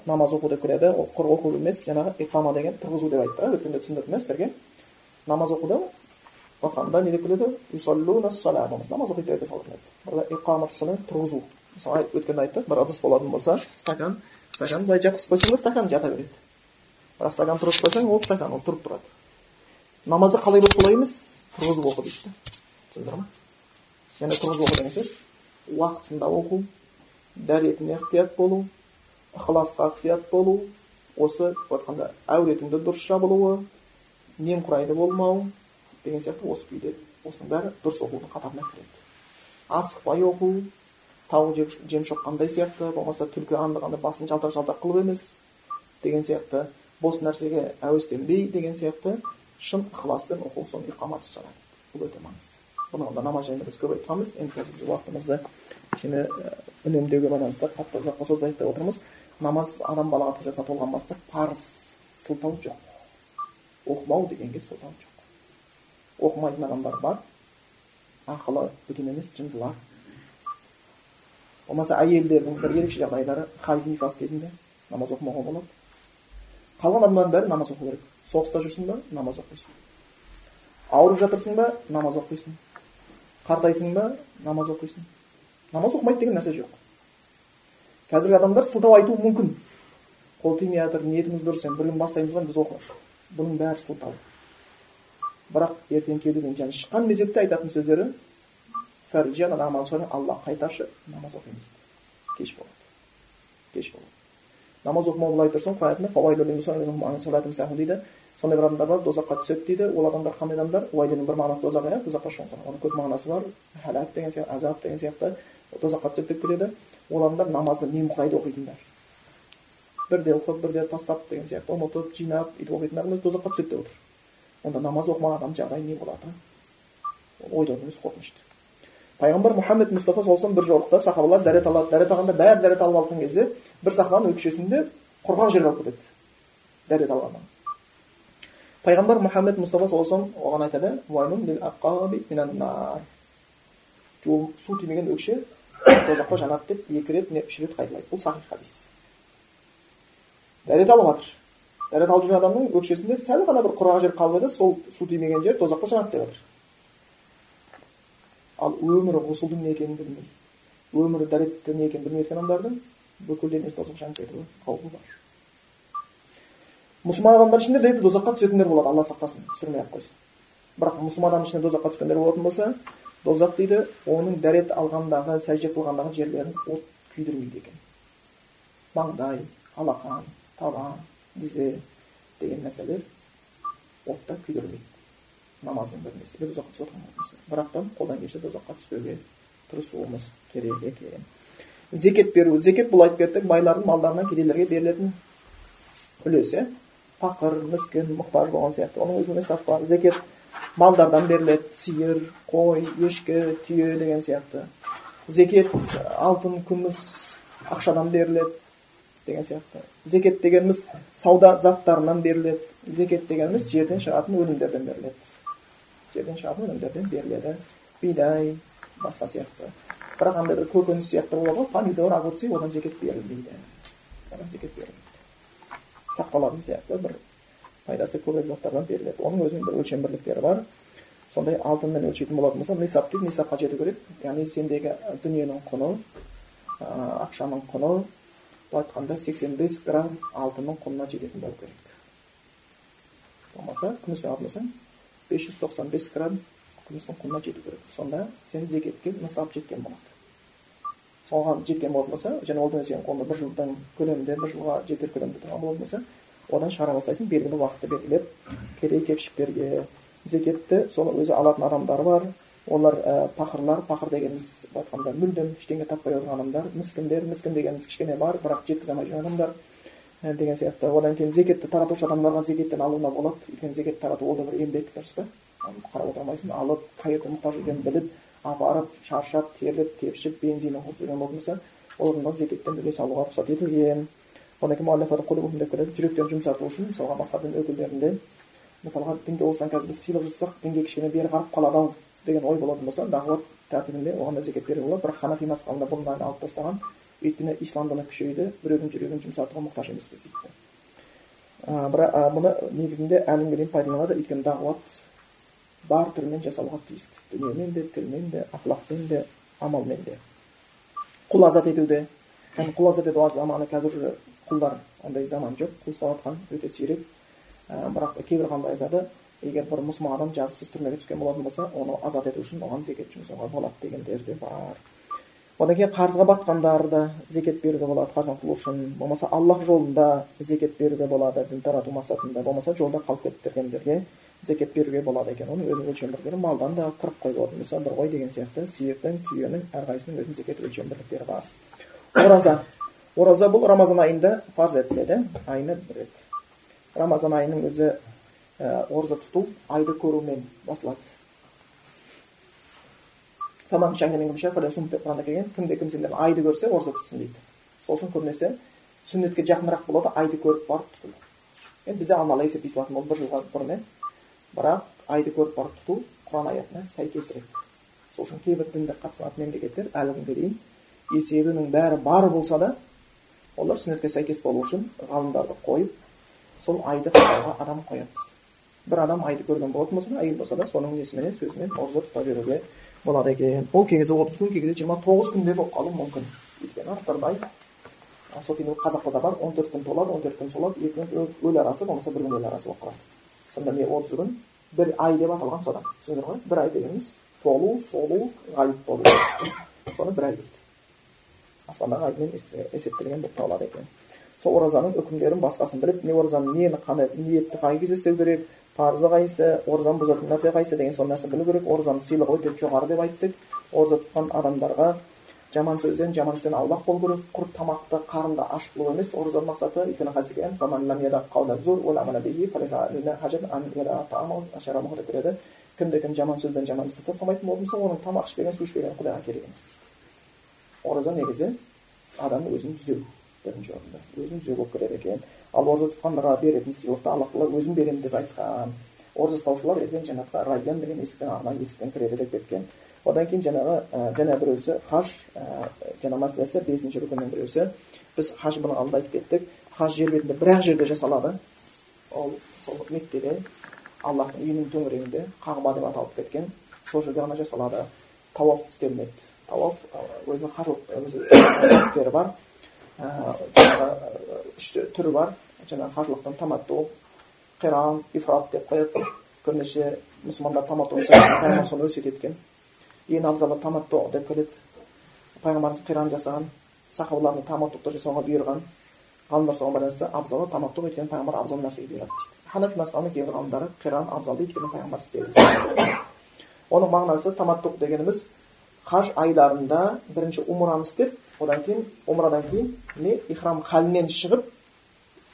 намаз оқу деп келеді ол құр оқу емес жаңағы иқама деген тұрғызу деп айтты өткенде түсіндірдім иә сіздерге намаз оқуда оқығанда не деп келеді намаз оқиды деп салатын тұрғызу мысалы өткенде айттық бір ыдыс болатын болса стакан стакан былай жатқызып қойсаң да стакан жата береді бірақ стакан тұрғызып қойсаң ол стакан ол тұрып тұрады намазды қалай болып солай емес тұрғызып оқы дейді түсіндіңдер ма яғни тұрғызып оқу деген сөз уақытысында оқу дәретіне ықтият болу ықыласқа ықтият болу осы айтқанда әуретіңді дұрыс жабылуы немқұрайды болмау деген сияқты осы күйде осының бәрі дұрыс оқудың қатарына кіреді асықпай оқу тау жем шоққандай сияқты болмаса түлкі аңдығанда басын жалтақ жалтақ қылып емес деген сияқты бос нәрсеге әуестенбей деген сияқты шын ықыласпен оқу соны иқамат бұл өте маңызды. Бұны да намаз жайында біз көп айтқанбыз. Енді қазір біз уақытымызды кішкене үнемдеуге байланысты қатты ұзаққа созбайық деп отырмыз. Намаз адам балағаттық жасына толған бастап парыз сылтау жоқ. Оқымау дегенге сылтау жоқ. Оқымайтын адамдар бар. Ақылы бүтін емес жындылар. Болмаса әйелдердің бір ерекше жағдайлары хайз нифас кезінде намаз оқымауға болады. Қалған адамдардың бәрі намаз оқу керек. Соғыста жүрсің ба намаз оқисың. Ауырып жатырсың ба намаз оқисың. Қартайсың ба намаз оқисың. Намаз оқымайды деген нәрсе жоқ. Қазіргі адамдар сылтау айтуы мүмкін. Қол тимей жатыр ниетіміз дұрыс енді бір күн бастаймыз ғой біз оқып бұның бәрі сылтау. Бірақ ертең кеудеден жан шыққан мезетте айтатын сөздері алла қайтаршы намаз оқимын кеш болады. Кеш болады. Намаз оқымау былай тұрсын құран дейді. Сондай бір адамдар бар дозаққа түседі дейді. Ол адамдар қандай адамдар? Уайденің бір мағынасы дозақ иә тозаққа шоңқыр оның көп мағынасы бар хәлак деген сияқты азап деген сияқты. Тозаққа түседі деп келеді. Ол адамдар намазды немқұрайды оқитындар. Бірде оқып бірде тастап деген сияқты ұмытып жинап өйтіп оқитындар. Тозаққа түседі деп отыр. Онда намаз оқымаған адамның жағдайы не болады? Ол ойлаудың өзі қорқынышты. Пайғамбар мұхаммед мұстафа саллаллаху бір жорықта сахабалар дәрет алады дәрет алғанда бәрі дәрет алып алған кезде бір сахабаның өкшесінде құрғақ жер қалып кетеді дәрет алғаннан пайғамбар мұхаммед мұстафа саллаллаху оған айтады су тимеген өкше тозақта жанады деп екі рет не үш рет қайталайды бұл сахих хадис дәрет алып жатыр дәрет алып жүрген адамның өкшесінде сәл ғана бір құрғақ жер қалып еді сол су тимеген жер тозаққа жанады деп жатыр ал өмірі ғұсылдың не екенін білмей өмірі дәреттің не екенін білмей адамдардың бүкіл денесі тозақ жанып кетуі қаупі бар. Мұсылман адамдар ішінде дейді тозаққа түсетіндер болады алла сақтасын түсірмей ақ қойсын. Бірақ мұсылман адамның ішінде тозаққа түскендер болатын болса тозақ дейді оның дәрет алғандағы сәжде қылғандағы жерлерін от күйдірмейді екен. Маңдай алақан табан тізе деген нәрселер отта күйдірмейді. Намаздың бір несі тозаққа түсіп отырған бірақтан қолдан келсе тозаққа түспеуге тырысуымыз керек екен. Зекет беру зекет бұл айтып кеттік байлардың малдарынан кедейлерге берілетін үлес иә пақыр міскін мұқтаж болған сияқты. Оның өзінің несап бар. Зекет малдардан беріледі сиыр қой ешкі түйе деген сияқты. Зекет алтын күміс ақшадан беріледі деген сияқты. Зекет дегеніміз сауда заттарынан беріледі. Зекет дегеніміз жерден шығатын өнімдерден беріледі. Жерден шығатын өнімдерден беріледі бидай басқа сияқты бірақ андай бір көкөніс сияқты болады ғой помидор огурцы одан зекет берілмейді одан зекет берілмейді сақталатын сияқты бір пайдасы көбірек заттардан беріледі оның өзінің бір өлшем бірліктері бар сондай алтынмен өлшейтін болатын болса нисап дейді нисапқа жету керек яғни сендегі дүниенің құны ақшаның құны былай айтқанда сексен бес грамм алтынның құнына жететін болу керек болмаса күміспен алатын болсаң бес жүз тоқсан бес грамм күмістің құнына жету керек сонда сен зекетке нысап жеткен болады соған жеткен болатын болса және ол дүние сенің қолыңда бір жылдың көлемінде бір жылға жетер көлемде тұрған болатын болса одан шығара бастайсың белгілі уақытты белгілеп кедей кепшіктерге зекетті соны өзі алатын адамдар бар олар ә, пақырлар пақыр дегеніміз былай айтқанда мүлдем ештеңе таппай отырған адамдар міскіндер міскін дегеніміз кішкене бар бірақ жеткізе алмай жүрген адамдар ә, деген сияқты одан кейін зекетті таратушы адамдарға зекеттен алуына болады өйткені зекет тарату ол да бір еңбек дұрыс па қарап отыра алмайсың алып қай жерде мұқтаж екенін біліп апарып шаршап терлеп тепшіп бензинін құйып жүрген болатын болса оларға зекеттен үлес алуға рұқсат етілген одан кейін келеді жүректерін жұмсарту үшін мысалға басқа дін өкілдерінде мысалға дінге осыған қазір біз сыйлық жасасақ дінге кішкене бері қарап қалады ау деген ой болатын болса дағуат тәртібінде оған да зекет беруге болады бірақ ханафи мазхабында бұны алып тастаған өйткені ислам діні күшейді біреудің жүрегін жұмсартуға мұқтаж емеспіз дейді. Бірақ бұны негізінде әлі дейін пайдаланады өйткені дағуат бар түрмен жасалуға тиісті дүниемен де тілмен де ақлақпен де амалмен де. Құл азат етуде. Құл азат ету заманы қазір құлдар ондай заман жоқ. Құл ұстап жатқан өте сирек. Бірақ кейбір ғалымдар айтады егер бір мұсылман адам жазықсыз түрмеге түскен болатын болса оны азат ету үшін оған зекет жұмсауға болады дегендер де бар. Одан кейін қарызға батқандар да зекет беруге болады қарыздан құтылу үшін. Болмаса аллах жолында зекет беруге болады дін тарату мақсатында. Болмаса жолда қалып кеткендерге зекет беруге болады екен. Оның өзінің өлшем малдан да қырық қой болатын болса бір қой деген сияқты сиырдың түйенің әрқайсысының өзінің зекет өлшем бірліктері бар. Ораза. Ораза бұл рамазан айында парыз етіледі айына бір рет. Рамазан айының өзі ә, ораза тұту айды көрумен басталады. Құранда келген кімде кім сендерден айды көрсе ораза тұтсын дейді сол үшін көбінесе сүннетке жақынырақ болады айды көріп барып тұту енді бізде амал есептей салатын болды бір жылға бұрын иә бірақ айды көріп барып тұту құран аятына сәйкесірек сол үшін кейбір дінді қатысатын мемлекеттер әлі күнге дейін есебінің бәрі бар болса да олар сүннетке сәйкес болу үшін ғалымдарды қойып сол айды адам қояды бір адам айды көрген болатын болса да әйел болса да соның несіменен сөзімен ораза тұта беруге болады екен. Ол кей кезде отыз күн кей кезде жиырма тоғыз күн де болып қалуы мүмкін. Өйткені авторда сол кейін қазақта да бар. он төрт күн толады он төрт күн солады. Екі күн өл арасы болмаса бір күн өл арасы болып қалады. Сонда не отыз күн бір ай деп аталған содан түсіндіңдер ғой? бір ай дегеніміз толу солу ғайып болу соны бір ай дейді. Аспандағы аймен есептелген болып табылады екен. Сол оразаның үкімдерін басқасын біліп не оразаны нені қандай ниетті қай кезде істеу керек парызы қайсысы оразаны бұзатын нәрсе қайсысы деген сол нәрсені білу керек оразаның сыйлығы өте жоғары деп айттық ораза тұтқан адамдарға жаман сөзден жаман істен аулақ болу керек құр тамақты қарынды аш қылу емес оразаның мақсаты өйткені кімде кім жаман сөз бен жаман істі тастамайтын болса оның тамақ ішпеген су ішпеген құдайға керек емес дейді ораза негізі адам өзін түзеу бірінші орында өзін түзеу болып келеді екен ал ораза тұтқандарға беретін сыйлықты алла тағала өзім беремін деп айтқан ораза ұстаушылар ертең жәннатқа райян деген есіктен арнайы есіктен кіреді деп кеткен. Одан кейін жаңағы ә, жаңа біреусі хаж ә, жаңа мәселесі бесінші рүкіннің біреусі біз хаж бұны алдында айтып кеттік хаж жер бетінде бір ақ жерде жасалады. Ол сол меккеде аллахтың үйінің төңірегінде қағба деп аталып кеткен. Сол жерде ғана жасалады. Тауаф істелінеді тауаф өзінің қажылық [COUGHS] бар. Үш түрі бар жаңағы қажылықтың таматту қиран ифрат деп қояды көбінесе мұсылмандар таматту соны өсиет еткен ең абзалы таматту деп келеді пайғамбарымыз қиран жасаған сахабаларды таматтуқты жасауға бұйырған ғалымдар соған байланысты абзалы таматту өйткені пайғамбар абзал нәрсеге бұйырады дейді ханафи мазхабының кейбір ғалымдары қиран абзал дейді өйткені пайғамбар істеді оның мағынасы таматтуқ дегеніміз хаж айларында бірінші умраны істеп одан кейін умрадан кейін не ихрам халінен шығып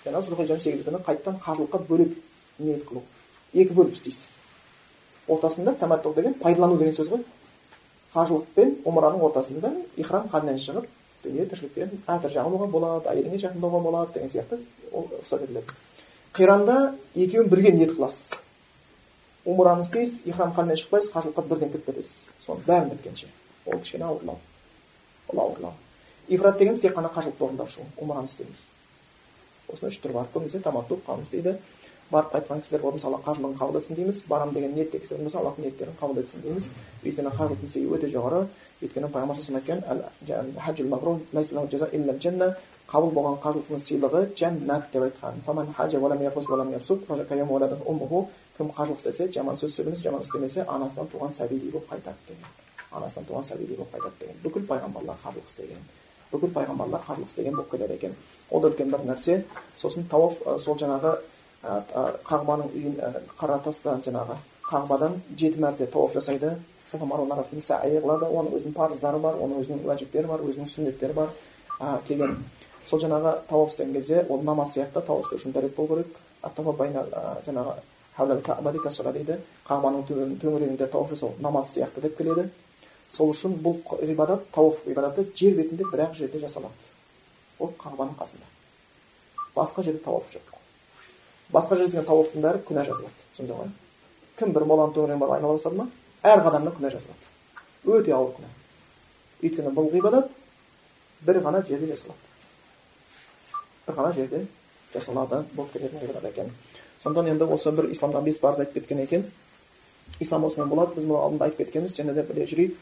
жаңағы зүлхижаның сегізі күні қайтадан қажылыққа бөлек ниет қылу. Екі бөліп істейсіз ортасында таматтуқ деген пайдалану деген сөз ғой. Қажылық пен умраның ортасында ихрам халінен шығып дүние тіршіліктен әтір жағылуға болады әйеліңе жақындауға болады деген сияқты ол рұқсат етіледі. Қиранда екеуін бірге ниет қыласыз. Умраны істейсіз ихрам халінен шықпайсыз қажылыққа бірден кіріп кетесіз. Соның бәрін біткенше. Ол кішкене ауырлау. Ол ауырлау. Ифрат дегеніміз тек қана қажылықты орындаушы умраны істемей осындай үш түрі бар. Көбінесе таматту қалың істейді барып қайтқан кісілер болса алла қажылығын қабыл етсін дейміз. Барамын деген ниетте кісілер болса аллах ниеттерін қабыл етсін дейміз. Өйткені қажылықтың сыйы өте жоғары. Өйткені пайғамбар айтқан қабыл болған қажылықтың сыйлығы жәннат деп айтқан. Кім қажылық істесе жаман сөз сөйлемесе жаман істемесе анасынан туған сәбидей болып қайтады деген. Анасынан туған сәбидей болып қайтады деген. Бүкіл пайғамбарлар қажылық істеген. Бүкіл пайғамбарлар қажылық істеген болып келеді екен ол да үлкен бір нәрсе сосын тауаф сол жаңағы қағбаның үйін қара тастан жаңағы қағбадан жеті мәрте тауаф жасайды сафа арасында сәи қылады оның өзінің парыздары бар оның өзінің уәжіптері бар өзінің сүннеттері бар ә, келген сол жаңағы тауаф істеген кезде ол намаз сияқты тауаф істеу үшін дәрет болу керек жаңағы дейді қағбаның төңірегінде тауаф жасау намаз сияқты деп келеді сол үшін бұл ғибадат тауаф ғибадаты жер бетінде бір ақ жерде жасалады. Ол қағбаның қасында. Басқа жерде тауаф жоқ. Басқа жерде істеген тауаптың бәрі күнә жазылады. Түсіндің ғой? Кім бір моланың төңірегіне барып айнала бастады ма? Әр қадамына күнә жазылады. Өте ауыр күнә. Өйткені бұл ғибадат бір ғана жерде жасалады. Бір ғана жерде жасалады. Болып келетін ғибадат екен. Сондықтан енді осы бір исламдағы бес парыз айтып кеткен екен. Ислам осымен болады. Біз мұны алдында айтып кеткенбіз. Және де біле жүрейік.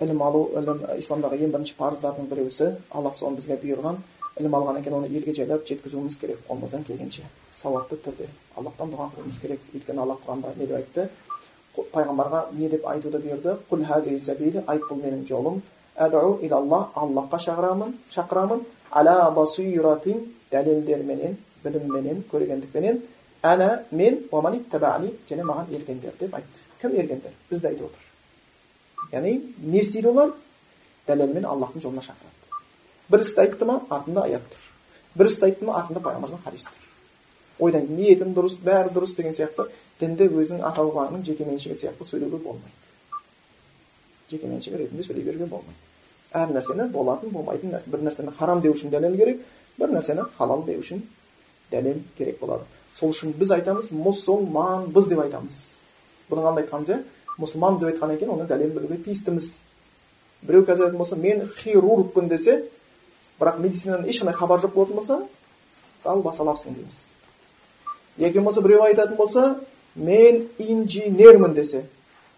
Ілім алу ілім исламдағы ең бірінші парыздардың біреусі аллах соны бізге бұйырған ілім алғаннан кейін оны елге жайлап жеткізуіміз керек қолымыздан келгенше сауатты түрде аллахтан дұға қылуымыз керек өйткені алла құранда не деп айтты пайғамбарға не деп айтуды бұйырды құл айт бұл менің жолым әду илалла аллахқа шақырамын шақырамын ала басиратин дәлелдерменен білімменен көргендікпенен әна мен және маған ергендер деп айтты кім ергендер бізді айтып отыр яғни не істейді олар дәлелмен аллахтың жолына шақырады бір істі айтты ма артында аят тұр бір істі айтты ма артында пайғамбардан хадис тұр ойдан ниетім дұрыс бәрі дұрыс деген сияқты дінді өзінің ата бабаңның жекеменшігі сияқты сөйлеуге болмайды жекеменшігі ретінде сөйлей беруге болмайды әр нәрсені болатын болмайтын нәрсе бір нәрсені харам деу үшін дәлел керек бір нәрсені халал деу үшін дәлел керек болады сол үшін біз айтамыз мұсылманбыз деп айтамыз бұны қандай айтқанымыз иә мұсылманбыз деп айтқаннан кейін оны дәлел білуге тиістіміз біреу қазір айтатын болса мен хирургпын десе бірақ медицинадан ешқандай хабар жоқ болатын болса далбасалапсың дейміз. Яки болмаса біреу айтатын болса мен инженермін десе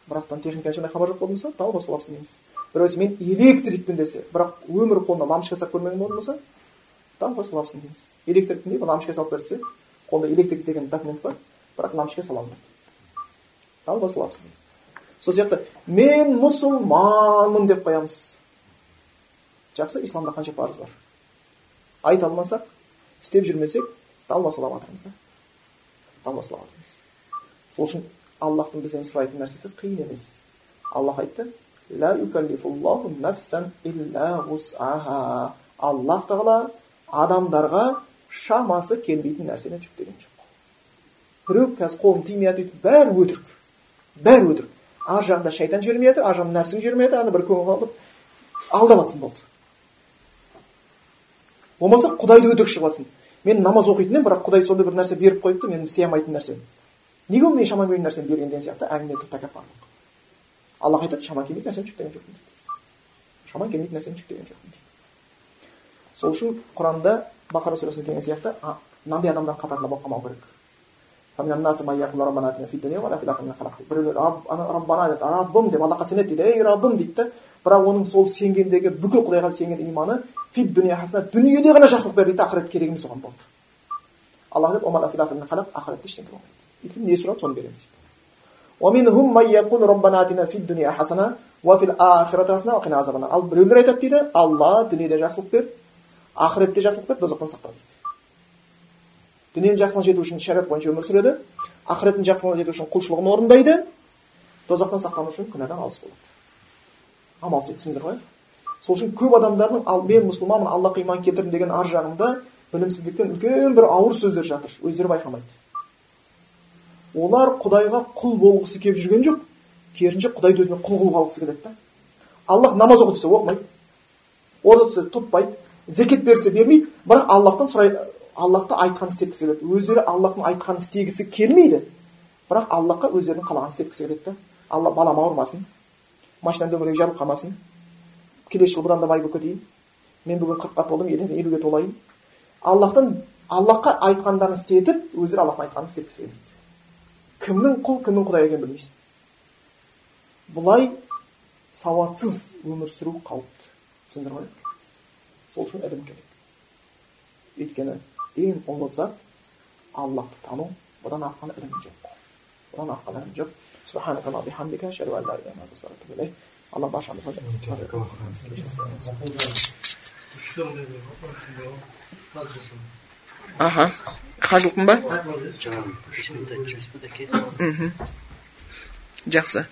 бірақтан техникадан ешқандай хабар жоқ болатын болса далбасалапсың дейміз. Біреу мен электрикпін десе бірақ өмірі қолына лампочка ұстап көрмеген болатын болса далбай салапсың дейміз. Электрикте лампочка салып берсе қолда электрик деген документ бар бірақ лампочка сала алмайды. Далбай салапсың дейді сол сияқты мен мұсылманмын деп қоямыз. Жақсы исламда қанша парыз бар? Айта алмасақ істеп жүрмесек далбасалап жатырмыз да. Далбасалап жатырмыз сол үшін аллахтың бізден сұрайтын нәрсесі қиын емес. Аллах айтты аллах тағала адамдарға шамасы келмейтін нәрсені жүктеген жоқ. Біреу қазір қолын тимей жатыр бәрі өтірік бәрі өтірік. Ар жағында шайтан жібермей жатыр ар жағында нәпсің жібермей жатыр ана бір көңіл алып алдап жатсың болды. Болмаса құдайды өтірік шығып жатсың мен намаз оқитын едім бірақ құдай сондай бір нәрсе беріп қойыпты мен істей алмайтын нәрсені неге ол мен шамам келмейтін нәрсені берген деген сияқты әңгіме тәкаппарлық аллах айтады шамаң келмейтін нәрсені жүктеген жоқпын дейді шамаң келмейтін нәрсені жүктеген жоқпын дейді сол үшін құранда бақара сүресінде келген сияқты мынандай адамдардың қатарында болып қалмау керек. Біреулер раббана айтады раббым деп аллахқа сенеді дейді ей раббым дейді да бірақ оның сол сенгендегі бүкіл құдайға сенген иманы дүние хасана дүниеде ғана жақсылық бер дейді ақырет керек емес оған болды аллах айтады ақыретте ештеңе болмайды өйткені не сұрады соны береміз дейді ал біреулер айтады дейді алла дүниеде жақсылық бер ақыретте жақсылық бер тозақтан сақта дейді дүниенің жақсылығына жету үшін шариғат бойынша өмір сүреді. Ақыреттің жақсылығына жету үшін құлшылығын орындайды. Тозақтан сақтану үшін күнәдан алыс болады. Амалсыз түсіндіңіздер ғой? Сол үшін көп адамдардың ал мен мұсылманмын аллахқа иман келтірдім деген ар жағында білімсіздіктен үлкен бір ауыр сөздер жатыр. Өздері байқамайды. Олар құдайға құл болғысы келіп жүрген жоқ. Керісінше құдайды өзіне құл қылып алғысы келеді да. Аллах намаз оқы десе оқымайды. Ораза тұтса тұтпайды. Зекет берсе бермейді. Бірақ аллахтан сұрай аллахты айтқанын істеткісі келеді өздері аллахтың айтқанын істегісі келмейді. Бірақ аллахқа өздерінің қалағанын істеткісі келеді да. Алла балам ауырмасын машинам дөңгелегі жарылып қалмасын. Келесі жылы бұдан да бай болып кетейін. Мен бүгін қырыққа толдым ертең елуге толайын. Аллахтан аллахқа айтқандарын істетіп өздері аллахтың айтқанын істеткісі келмейді кімнің құл кімнің құдай екенін білмейсің. Бұлай сауатсыз өмір сүру қауіпті. Түсіндіңдер ғой сол үшін ілім керек. Өйткені ең ұлы зат аллахты тану бұдан артқан ілім жоқ бұдан артқан ілім жоқ алла баршамызға аха қажылықпын ба жақсы